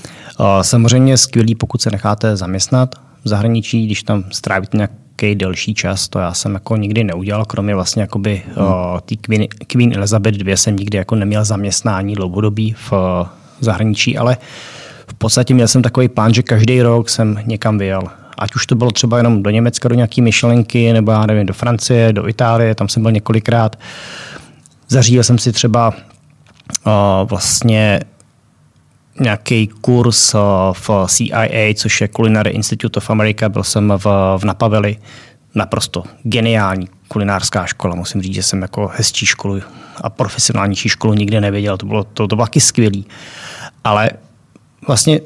Speaker 2: Samozřejmě skvělý, pokud se necháte zaměstnat v zahraničí, když tam strávíte nějaký delší čas, to já jsem jako nikdy neudělal, kromě vlastně jakoby hmm. tý Queen, Queen Elizabeth II jsem nikdy jako neměl zaměstnání dlouhodobí v zahraničí, ale v podstatě měl jsem takový plán, že každý rok jsem někam vyjel ať už to bylo třeba jenom do Německa, do nějaké myšlenky, nebo já nevím, do Francie, do Itálie, tam jsem byl několikrát. Zařídil jsem si třeba uh, vlastně nějaký kurz uh, v CIA, což je Culinary Institute of America, byl jsem v, v Napaveli, naprosto geniální kulinářská škola. Musím říct, že jsem jako hezčí školu a profesionálnější školu nikdy nevěděl. To bylo, to, to bylo taky skvělý. Ale vlastně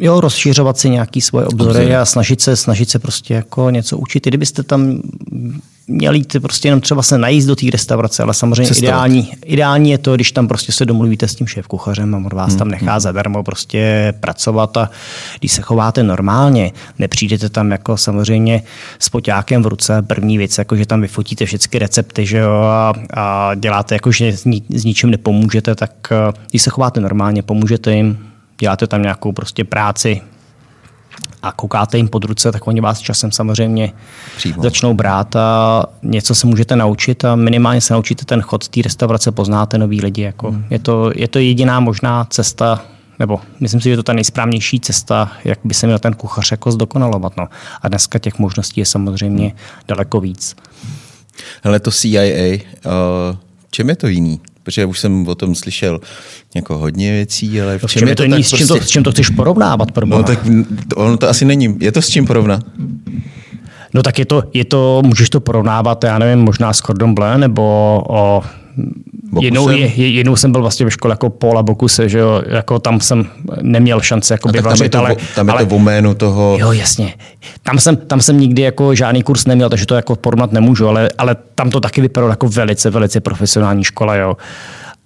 Speaker 2: Jo, rozšiřovat si nějaký svoje obzory Obzory. a snažit se, snažit se prostě jako něco učit. I kdybyste tam měl jít prostě jenom třeba se najíst do té restaurace, ale samozřejmě ideální, ideální je to, když tam prostě se domluvíte s tím šéf kuchařem a on vás hmm. tam nechá hmm. zadarmo prostě pracovat a když se chováte normálně, nepřijdete tam jako samozřejmě s poťákem v ruce, první věc, jako že tam vyfotíte všechny recepty, že jo, a, a děláte jako, že s, ni, s ničím nepomůžete, tak eh, když se chováte normálně, pomůžete jim, děláte tam nějakou prostě práci, a koukáte jim pod ruce, tak oni vás časem samozřejmě Přímo. začnou brát a něco se můžete naučit a minimálně se naučíte ten chod té restaurace, poznáte nový lidi. Jako. Hmm. Je, to, je to jediná možná cesta, nebo myslím si, že je to ta nejsprávnější cesta, jak by se měl ten kuchař jako zdokonalovat. No. A dneska těch možností je samozřejmě daleko víc.
Speaker 1: Hele, to CIA, uh, čem je to jiný? Protože už jsem o tom slyšel jako hodně věcí, ale v
Speaker 2: no, čem, čem je to, to tak s, čím prostě... to, s čím to chceš porovnávat? Pro
Speaker 1: no tak ono to asi není. Je to s čím porovnat?
Speaker 2: No tak je to, je to, můžeš to porovnávat, já nevím, možná s Cordon Bleu nebo o Jednou, je, jednou jsem byl vlastně ve škole jako Paula Bokuse, že jo, jako tam jsem neměl šanci jako vařit, tam je to, ale,
Speaker 1: tam je ale, to v toho...
Speaker 2: Jo, jasně. Tam jsem, tam jsem nikdy jako žádný kurz neměl, takže to jako porovnat nemůžu, ale, ale tam to taky vypadalo jako velice, velice profesionální škola, jo.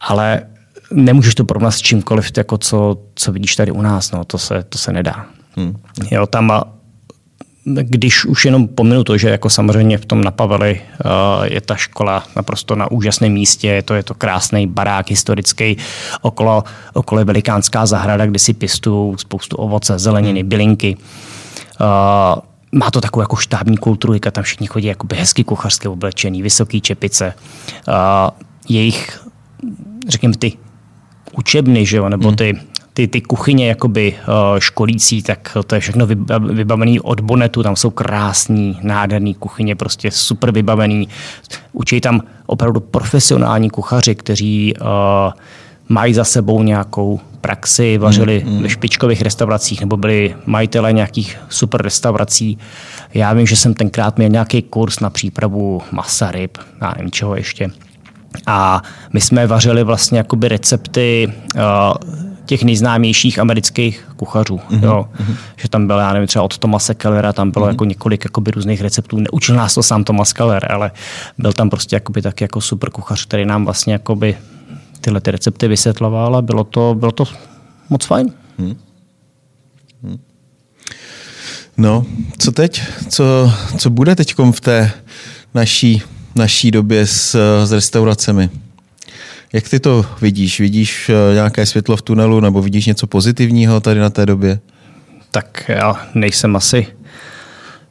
Speaker 2: Ale nemůžeš to porovnat s čímkoliv, jako co, co vidíš tady u nás, no, to se, to se nedá. Hmm. Jo, tam když už jenom pominu to, že jako samozřejmě v tom napaveli uh, je ta škola naprosto na úžasném místě, je to, je to krásný barák historický, okolo, okolo je velikánská zahrada, kde si pěstují spoustu ovoce, zeleniny, hmm. bylinky. Uh, má to takovou jako štábní kulturu, tam všichni chodí jako hezky kuchařské oblečení, vysoký čepice. Uh, jejich, řekněme, ty učebny, že jo, nebo hmm. ty ty, ty kuchyně jakoby uh, školící, tak to je všechno vybavený od bonetu, tam jsou krásní, nádherný kuchyně, prostě super vybavený. Učí tam opravdu profesionální kuchaři, kteří uh, mají za sebou nějakou praxi, vařili mm, mm. ve špičkových restauracích nebo byli majitele nějakých super restaurací. Já vím, že jsem tenkrát měl nějaký kurz na přípravu masa, ryb, já nevím čeho ještě. A my jsme vařili vlastně jakoby recepty uh, těch nejznámějších amerických kuchařů. Mm-hmm. Jo. Mm-hmm. Že tam byl, já nevím, třeba od Tomase Kellera, tam bylo mm-hmm. jako několik jakoby, různých receptů. Neučil nás to sám Tomas Keller, ale byl tam prostě jakoby, taky jako super kuchař, který nám vlastně jakoby, tyhle ty recepty vysvětloval a bylo to, bylo to moc fajn. Mm.
Speaker 1: Mm. No, co teď? Co, co bude teď v té naší, naší době s, s restauracemi? Jak ty to vidíš? Vidíš eh, nějaké světlo v tunelu nebo vidíš něco pozitivního tady na té době?
Speaker 2: Tak já nejsem asi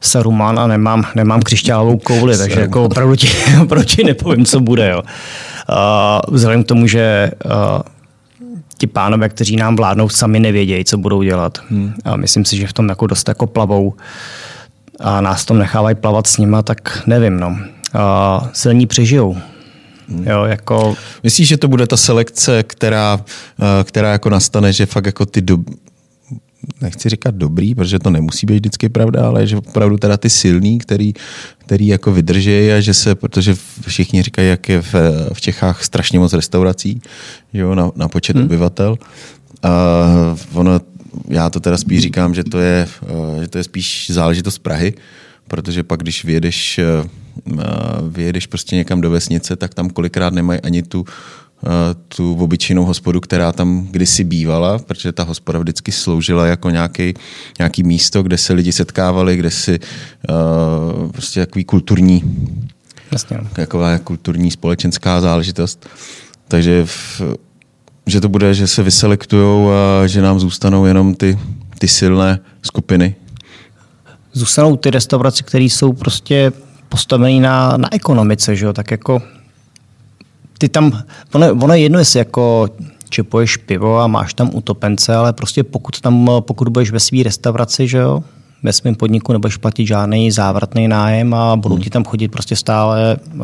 Speaker 2: Saruman a nemám, nemám křišťálovou kouli, takže jako opravdu ti, opravdu ti nepovím, co bude. Jo. Uh, vzhledem k tomu, že uh, ti pánové, kteří nám vládnou, sami nevědějí, co budou dělat. Hmm. A myslím si, že v tom jako dost jako plavou a nás tom nechávají plavat s nima, tak nevím. No. Uh, silní přežijou.
Speaker 1: Hmm. Jo, jako... Myslíš, že to bude ta selekce, která, eh, která jako nastane, že fakt jako ty do... nechci říkat dobrý, protože to nemusí být vždycky pravda, ale že opravdu teda ty silný, který, který jako vydrží a že se, protože všichni říkají, jak je v, v Čechách strašně moc restaurací, jo, na, na počet hmm. obyvatel. A ono, já to teda spíš říkám, že to je, eh, že to je spíš záležitost Prahy, protože pak, když vyjedeš eh, vyjedeš prostě někam do vesnice, tak tam kolikrát nemají ani tu, tu obyčejnou hospodu, která tam kdysi bývala, protože ta hospoda vždycky sloužila jako nějaký, nějaký místo, kde se lidi setkávali, kde si uh, prostě takový kulturní Jasně. Taková kulturní společenská záležitost. Takže v, že to bude, že se vyselektujou a že nám zůstanou jenom ty, ty silné skupiny.
Speaker 2: Zůstanou ty restaurace, které jsou prostě postavený na, na ekonomice, že jo? tak jako ty tam, ono, ono je jedno, jestli jako čepuješ pivo a máš tam utopence, ale prostě pokud tam, pokud budeš ve své restauraci, že jo, ve svém podniku nebudeš platit žádný závratný nájem a budou ti tam chodit prostě stále eh,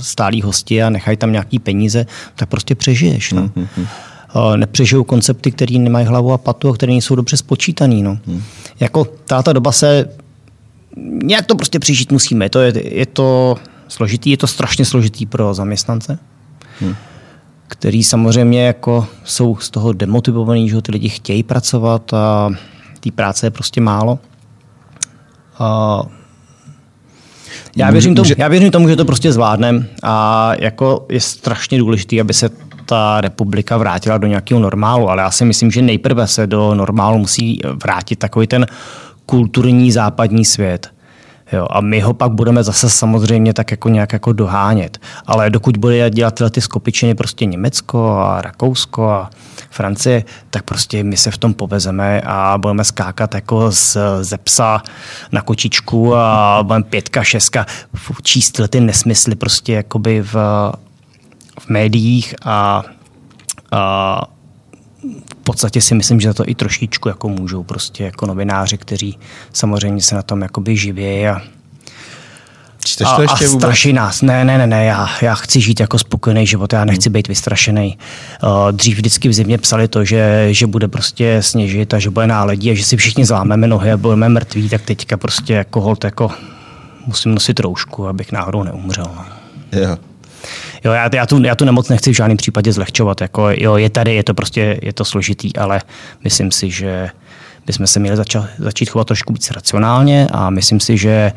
Speaker 2: stálí hosti a nechají tam nějaký peníze, tak prostě přežiješ. No. Hmm. nepřežijou koncepty, které nemají hlavu a patu a které nejsou dobře spočítaný. No. Hmm. Jako ta doba se nějak to prostě přežít musíme. Je to, je, je to složitý, je to strašně složitý pro zaměstnance, hmm. který samozřejmě jako jsou z toho demotivovaný, že ty lidi chtějí pracovat a té práce je prostě málo. A Já věřím, tomu, já věřím tomu, že to prostě zvládneme a jako je strašně důležité, aby se ta republika vrátila do nějakého normálu, ale já si myslím, že nejprve se do normálu musí vrátit takový ten kulturní západní svět. Jo, a my ho pak budeme zase samozřejmě tak jako nějak jako dohánět. Ale dokud bude dělat tyhle ty skopičiny prostě Německo a Rakousko a Francie, tak prostě my se v tom povezeme a budeme skákat jako z, ze psa na kočičku a budeme pětka, šestka, číst tyhle ty nesmysly prostě jakoby v, v médiích a, a podstatě si myslím, že za to i trošičku jako můžou prostě jako novináři, kteří samozřejmě se na tom jakoby živí a
Speaker 1: Čteš to ještě
Speaker 2: a, a straší nás. Ne, ne, ne, ne, já, já chci žít jako spokojený život, já nechci hmm. být vystrašený. Uh, dřív vždycky v zimě psali to, že, že bude prostě sněžit a že bude náledí a že si všichni zlámeme nohy a budeme mrtví, tak teďka prostě jako hold, jako musím nosit roušku, abych náhodou neumřel. No.
Speaker 1: Jo.
Speaker 2: Jo, já, já, tu, já tu nemoc nechci v žádném případě zlehčovat. Jako, jo, je tady, je to prostě je to složitý, ale myslím si, že bychom se měli zača, začít chovat trošku víc racionálně a myslím si, že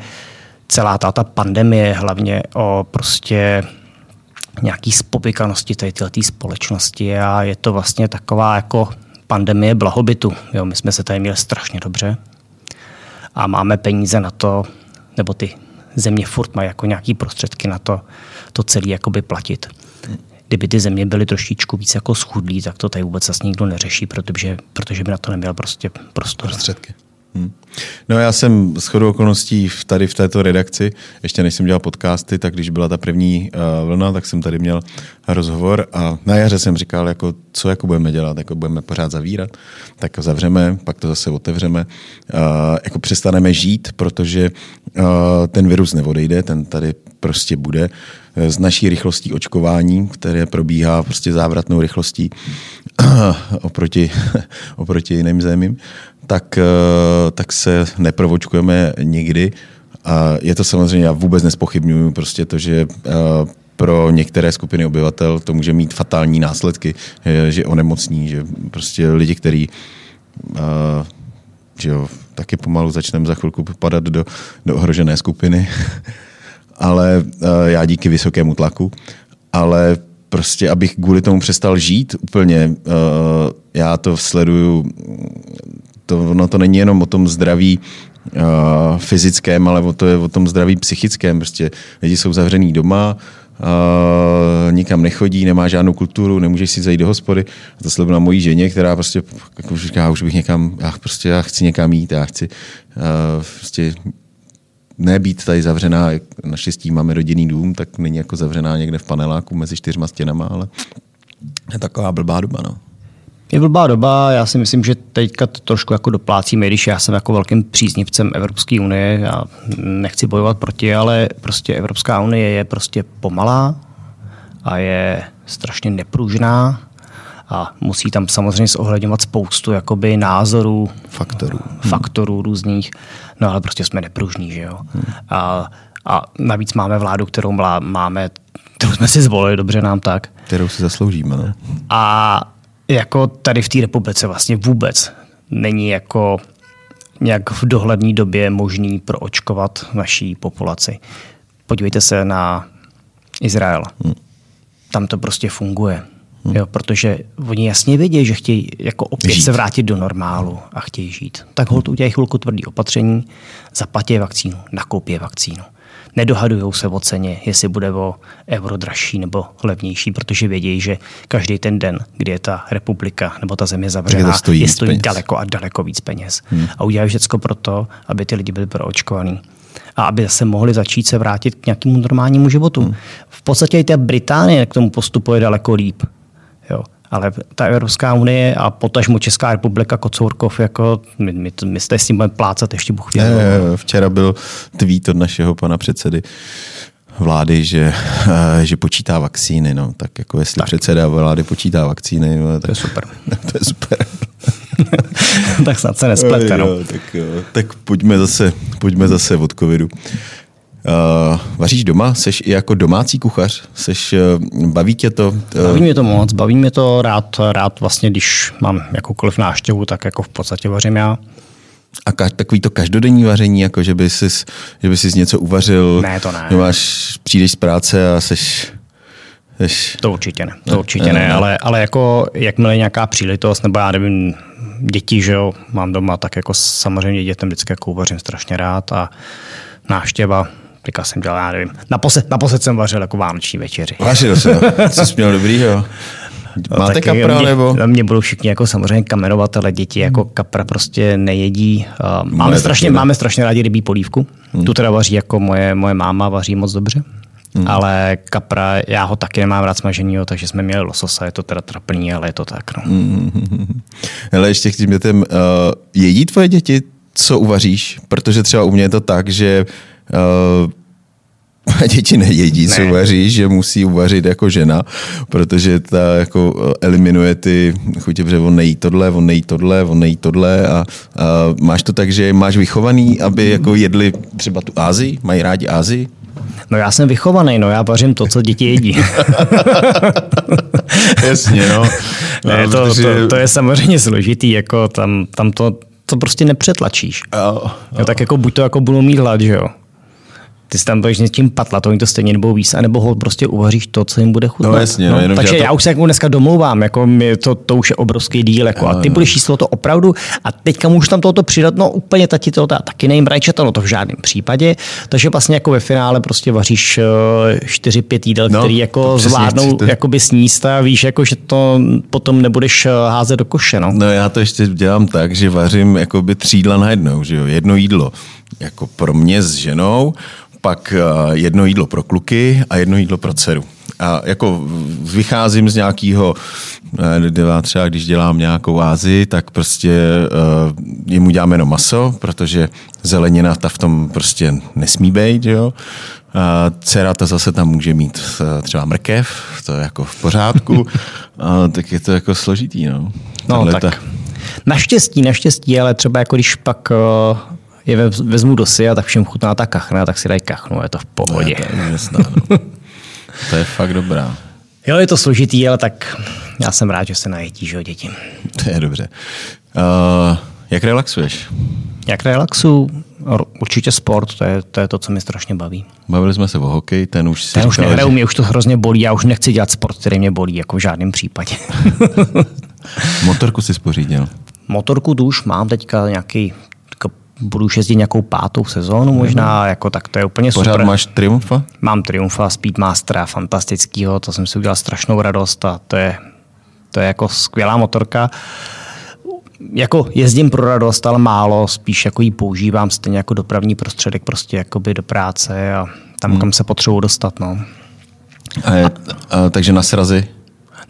Speaker 2: celá ta, ta pandemie hlavně o prostě nějaký spovykanosti tady této společnosti a je to vlastně taková jako pandemie blahobytu. Jo, my jsme se tady měli strašně dobře a máme peníze na to, nebo ty země furt mají jako nějaký prostředky na to, to celé jakoby platit. Kdyby ty země byly trošičku víc jako schudlí, tak to tady vůbec zase nikdo neřeší, protože, protože by na to neměl prostě prostor.
Speaker 1: Prostředky. Hmm. No já jsem s chodou okolností tady v této redakci, ještě než jsem dělal podcasty, tak když byla ta první uh, vlna, tak jsem tady měl rozhovor a na jaře jsem říkal, jako, co jako budeme dělat, jako budeme pořád zavírat, tak zavřeme, pak to zase otevřeme, uh, jako přestaneme žít, protože uh, ten virus neodejde, ten tady prostě bude s naší rychlostí očkování, které probíhá prostě závratnou rychlostí oproti, oproti jiným zemím, tak, eh, tak se neprovočkujeme nikdy. A je to samozřejmě, já vůbec nespochybnuju prostě to, že eh, pro některé skupiny obyvatel to může mít fatální následky, že onemocní, že prostě lidi, kteří eh, že jo, taky pomalu začneme za chvilku padat do, do ohrožené skupiny, ale já díky vysokému tlaku, ale prostě abych kvůli tomu přestal žít úplně, já to sleduju to, no to není jenom o tom zdraví uh, fyzickém, ale o to je o tom zdraví psychickém. Prostě lidi jsou zavřený doma, uh, nikam nechodí, nemá žádnou kulturu, nemůžeš si zajít do hospody. A to sleduju na mojí ženě, která prostě jako říká, já už bych někam, já prostě já chci někam jít, já chci uh, prostě nebýt tady zavřená, naštěstí máme rodinný dům, tak není jako zavřená někde v paneláku mezi čtyřma stěnama, ale je taková blbá doba, no.
Speaker 2: Je blbá doba, já si myslím, že teďka to trošku jako doplácíme, když já jsem jako velkým příznivcem Evropské unie, já nechci bojovat proti, ale prostě Evropská unie je prostě pomalá a je strašně nepružná a musí tam samozřejmě zohledňovat spoustu jakoby názorů,
Speaker 1: faktorů,
Speaker 2: faktorů různých, no ale prostě jsme nepružní, že jo. Hmm. A, a navíc máme vládu, kterou máme, kterou jsme si zvolili, dobře nám tak.
Speaker 1: Kterou si zasloužíme, no.
Speaker 2: A jako tady v té republice vlastně vůbec není jako nějak v dohledné době možný proočkovat naší populaci. Podívejte se na Izrael. Hmm. Tam to prostě funguje. Hmm. Jo, protože oni jasně vědí, že chtějí jako opět žít. se vrátit do normálu a chtějí žít. Tak hold udělají chvilku tvrdý opatření, zaplatí vakcínu, nakoupí vakcínu nedohadují se o ceně, jestli bude o euro dražší nebo levnější, protože vědí, že každý ten den, kdy je ta republika nebo ta země zavřená, to stojí je stojí peněz. daleko a daleko víc peněz. Hmm. A udělají všechno pro to, aby ty lidi byli proočkovaní a aby se mohli začít se vrátit k nějakému normálnímu životu. Hmm. V podstatě i ta Británie k tomu postupuje daleko líp. Jo ale ta Evropská unie a potažmo Česká republika Kocourkov, jako my, my, my jste s tím budeme plácat ještě buch
Speaker 1: ne, Včera byl tweet od našeho pana předsedy vlády, že, eh, že počítá vakcíny. No. Tak jako jestli tak. předseda vlády počítá vakcíny, no, tak,
Speaker 2: to je super.
Speaker 1: to je super.
Speaker 2: tak snad se nesplete. No.
Speaker 1: tak, jo, tak pojďme zase, pojďme zase od covidu. Uh, vaříš doma? Seš i jako domácí kuchař? Seš, uh, baví tě to? Uh...
Speaker 2: Baví mě to moc, baví mě to rád, rád vlastně, když mám jakoukoliv náštěvu, tak jako v podstatě vařím já.
Speaker 1: A ka- takový to každodenní vaření, jako že by si, že by si něco uvařil.
Speaker 2: Ne, to ne.
Speaker 1: Že máš, přijdeš z práce a seš, seš
Speaker 2: To určitě ne, to určitě ne, ale, ale jako jakmile nějaká příležitost, nebo já nevím, děti, že jo, mám doma, tak jako samozřejmě dětem vždycky jako uvařím strašně rád a návštěva, teďka jsem dělal, já nevím, naposled, naposled jsem vařil jako vánoční večeři.
Speaker 1: Vařil se, co jsi měl dobrýho? Máte
Speaker 2: tak
Speaker 1: kapra
Speaker 2: mě,
Speaker 1: nebo?
Speaker 2: Mě budou všichni jako samozřejmě kamerovat, ale děti jako kapra prostě nejedí. Máme,
Speaker 1: Moje
Speaker 2: strašně,
Speaker 1: ne.
Speaker 2: máme strašně rádi rybí polívku. Hmm. Tu teda vaří jako moje, moje máma, vaří moc dobře. Hmm. Ale kapra, já ho taky nemám rád smaženýho, takže jsme měli lososa, je to teda trapný, ale je to tak. No.
Speaker 1: Hmm. Hele, ještě k těm dětem. Uh, jedí tvoje děti, co uvaříš? Protože třeba u mě je to tak, že uh, děti nejedí, co
Speaker 2: Ne.
Speaker 1: uvaříš, že musí uvařit jako žena, protože ta jako eh, eliminuje ty chutě, protože on nejí tohle, on nejí tohle, on nejí tohle a, a máš to tak, že máš vychovaný, aby jako jedli třeba tu Ázii, mají rádi Ázii?
Speaker 2: no já jsem vychovaný, no já vařím to, co děti jedí.
Speaker 1: Jasně, no.
Speaker 2: ne, to, to, to, je samozřejmě složitý, jako tam, tam to, to prostě nepřetlačíš.
Speaker 1: Jo,
Speaker 2: Jo, tak jako buď to jako budou mít hlad, že jo. Ty si tam budeš s tím patlat, oni to stejně nebudou víc, anebo ho prostě uvaříš to, co jim bude chutnat.
Speaker 1: No jasně, no, jenom, že
Speaker 2: takže
Speaker 1: já
Speaker 2: já,
Speaker 1: to-
Speaker 2: už se jako dneska domlouvám, jako mi to, to už je obrovský díl, jako, a ty budeš jíst to opravdu a teďka můžu tam tohoto přidat, no úplně tati to já taky nejím rajčata, no to v žádném případě, takže vlastně jako ve finále prostě vaříš 4-5 jídel,
Speaker 1: No,
Speaker 2: no, který jako zvládnou jakoby sníst a víš, jako, že to potom nebudeš eh, házet do koše, no.
Speaker 1: No já to ještě dělám tak, že vařím jakoby tří jídla najednou, že jo? Jedno jídlo jako pro mě s ženou, pak eh, jedno jídlo pro kluky a jedno jídlo pro dceru. A jako vycházím z nějakého, třeba když dělám nějakou Ázii, tak prostě uh, jemu dělám jenom maso, protože zelenina ta v tom prostě nesmí být, jo. A dcera ta zase tam může mít eh, třeba mrkev, to je jako v pořádku, a tak je to jako složitý, no.
Speaker 2: No
Speaker 1: Tahle
Speaker 2: tak.
Speaker 1: ta-
Speaker 2: Naštěstí, naštěstí, ale třeba jako když pak eh, je vez- vezmu do si a tak všem chutná ta kachna, tak si dají kachnu, je to v pohodě.
Speaker 1: To je úžasná, no. To je fakt dobrá.
Speaker 2: Jo, je to složitý, ale tak já jsem rád, že se najetí, že jo, děti.
Speaker 1: To je dobře. Uh, jak relaxuješ?
Speaker 2: Jak relaxu? Určitě sport, to je, to je to, co mi strašně baví.
Speaker 1: Bavili jsme se o hokeji, ten už si
Speaker 2: Já už nehraju,
Speaker 1: že-
Speaker 2: mě už to hrozně bolí, já už nechci dělat sport, který mě bolí, jako v žádném případě.
Speaker 1: Motorku si spořídil.
Speaker 2: Motorku tu už mám teďka nějaký, budu už jezdit nějakou pátou sezónu možná, jako tak to je úplně
Speaker 1: Pořád
Speaker 2: super.
Speaker 1: máš Triumfa?
Speaker 2: Mám Triumfa Speedmastera, fantastického, to jsem si udělal strašnou radost a to je, to je jako skvělá motorka. Jako jezdím pro radost, ale málo, spíš jako ji používám stejně jako dopravní prostředek prostě jakoby do práce a tam, hmm. kam se potřebuji dostat. No.
Speaker 1: A je, a, takže na srazy?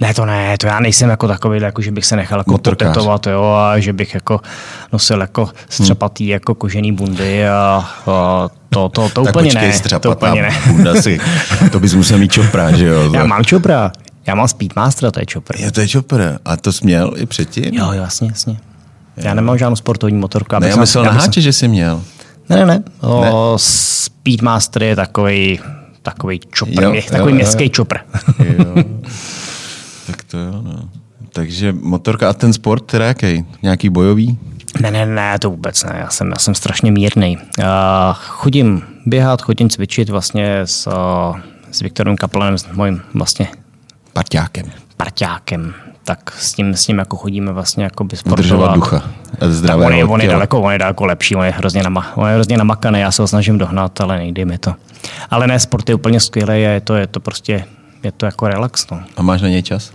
Speaker 2: Ne, to ne, to já nejsem jako takový, jako že bych se nechal jako
Speaker 1: Motorkář.
Speaker 2: potetovat, jo, a že bych jako nosil jako střepatý jako kožený bundy a, a to, to, to
Speaker 1: tak
Speaker 2: úplně
Speaker 1: počkej,
Speaker 2: ne. To
Speaker 1: střepatá
Speaker 2: úplně ne.
Speaker 1: bunda si, to bys musel mít čopra, že jo?
Speaker 2: Já mám čopra, já mám Speedmastera, to je čopr.
Speaker 1: Je to je čopra. A to jsi měl i předtím?
Speaker 2: Jo, jasně, jasně. Já nemám žádnou sportovní motorku.
Speaker 1: Ne, já myslel na háče, že jsi měl.
Speaker 2: Ne, ne, ne. O, Speedmaster je takový takový čopr,
Speaker 1: Jo,
Speaker 2: jo,
Speaker 1: jo,
Speaker 2: takový
Speaker 1: jo,
Speaker 2: městský
Speaker 1: jo.
Speaker 2: čopr.
Speaker 1: Jo. Tak to jo, no. Takže motorka a ten sport, teda jaký? Nějaký bojový?
Speaker 2: ne, ne, ne, to vůbec ne. Já jsem, já jsem strašně mírný. Uh, chodím běhat, chodím cvičit vlastně s, uh, s Viktorem Kaplanem, s mojím vlastně
Speaker 1: Parťákem.
Speaker 2: parťákem. Tak s tím, s ním jako chodíme vlastně jako by
Speaker 1: Udržovat ducha. Zdravé
Speaker 2: on, je, on, je daleko, on je daleko lepší, on je hrozně, nama, on je hrozně namakaný, já se ho snažím dohnat, ale nejde mi to. Ale ne, sport je úplně skvělý je to, je to prostě, je to jako relax. No.
Speaker 1: A máš na něj čas?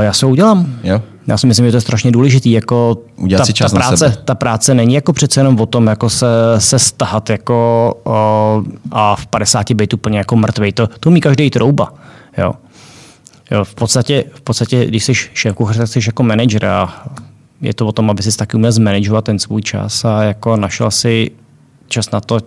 Speaker 2: Já se udělám.
Speaker 1: Jo?
Speaker 2: Já si myslím, že to je strašně důležitý. Jako
Speaker 1: Udělat
Speaker 2: ta,
Speaker 1: si čas
Speaker 2: ta,
Speaker 1: na
Speaker 2: práce,
Speaker 1: sebe.
Speaker 2: ta práce není jako přece jenom o tom, jako se, se stahat jako, a v 50 být úplně jako mrtvej. To, to umí každý trouba. Jo. Jo, v, podstatě, v podstatě, když jsi šéf kuchař, tak jsi jako manager a je to o tom, aby si taky uměl zmanagovat ten svůj čas a jako našel si čas na to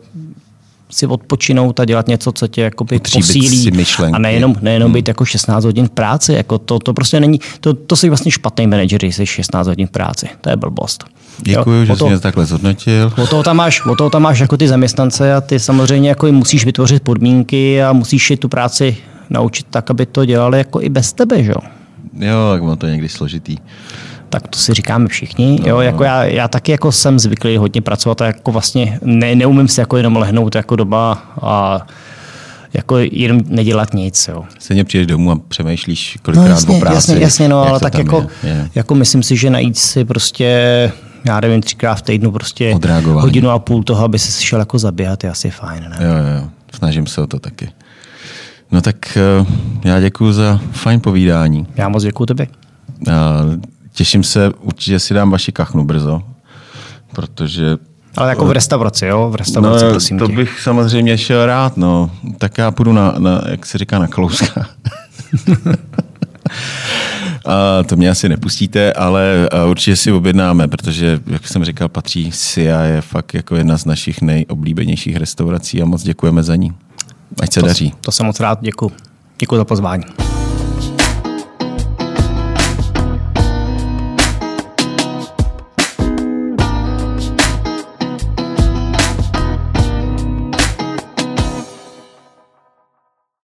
Speaker 2: si odpočinout a dělat něco, co tě jakoby
Speaker 1: Utříbit
Speaker 2: posílí.
Speaker 1: myšlenky.
Speaker 2: A nejenom, nejenom být jako 16 hodin v práci. Jako to, to prostě není, to, to jsi vlastně špatný manažer, když jsi 16 hodin v práci. To je blbost.
Speaker 1: Děkuji, že jsi mě takhle zhodnotil.
Speaker 2: O toho, tam máš, o toho tam máš jako ty zaměstnance a ty samozřejmě jako musíš vytvořit podmínky a musíš je tu práci naučit tak, aby to dělali jako i bez tebe, že jo?
Speaker 1: Jo, tak to je někdy složitý.
Speaker 2: Tak to si říkáme všichni. Jo, jako já, já taky jako jsem zvyklý hodně pracovat a jako vlastně ne, neumím si jako jenom lehnout jako doba a jako jenom nedělat nic. Jo.
Speaker 1: Stejně přijdeš domů a přemýšlíš kolikrát
Speaker 2: no, jasně,
Speaker 1: o práci.
Speaker 2: Jasně, jasně, no, ale tak jako, je, je. jako myslím si, že najít si prostě já nevím, třikrát v týdnu prostě hodinu a půl toho, aby se šel jako zabíhat, je asi fajn. Ne?
Speaker 1: Jo, jo, snažím se o to taky. No tak eh, já děkuji za fajn povídání.
Speaker 2: Já moc děkuji tebe.
Speaker 1: Těším se, určitě si dám vaši kachnu brzo, protože
Speaker 2: ale jako v restauraci, jo? V restauraci,
Speaker 1: no,
Speaker 2: prosím
Speaker 1: to
Speaker 2: tě.
Speaker 1: bych samozřejmě šel rád, no. Tak já půjdu na, na jak se říká, na klouska. A to mě asi nepustíte, ale určitě si objednáme, protože, jak jsem říkal, patří si a je fakt jako jedna z našich nejoblíbenějších restaurací a moc děkujeme za ní. Ať se
Speaker 2: to,
Speaker 1: daří.
Speaker 2: To jsem moc rád, děkuji. Děkuji za pozvání.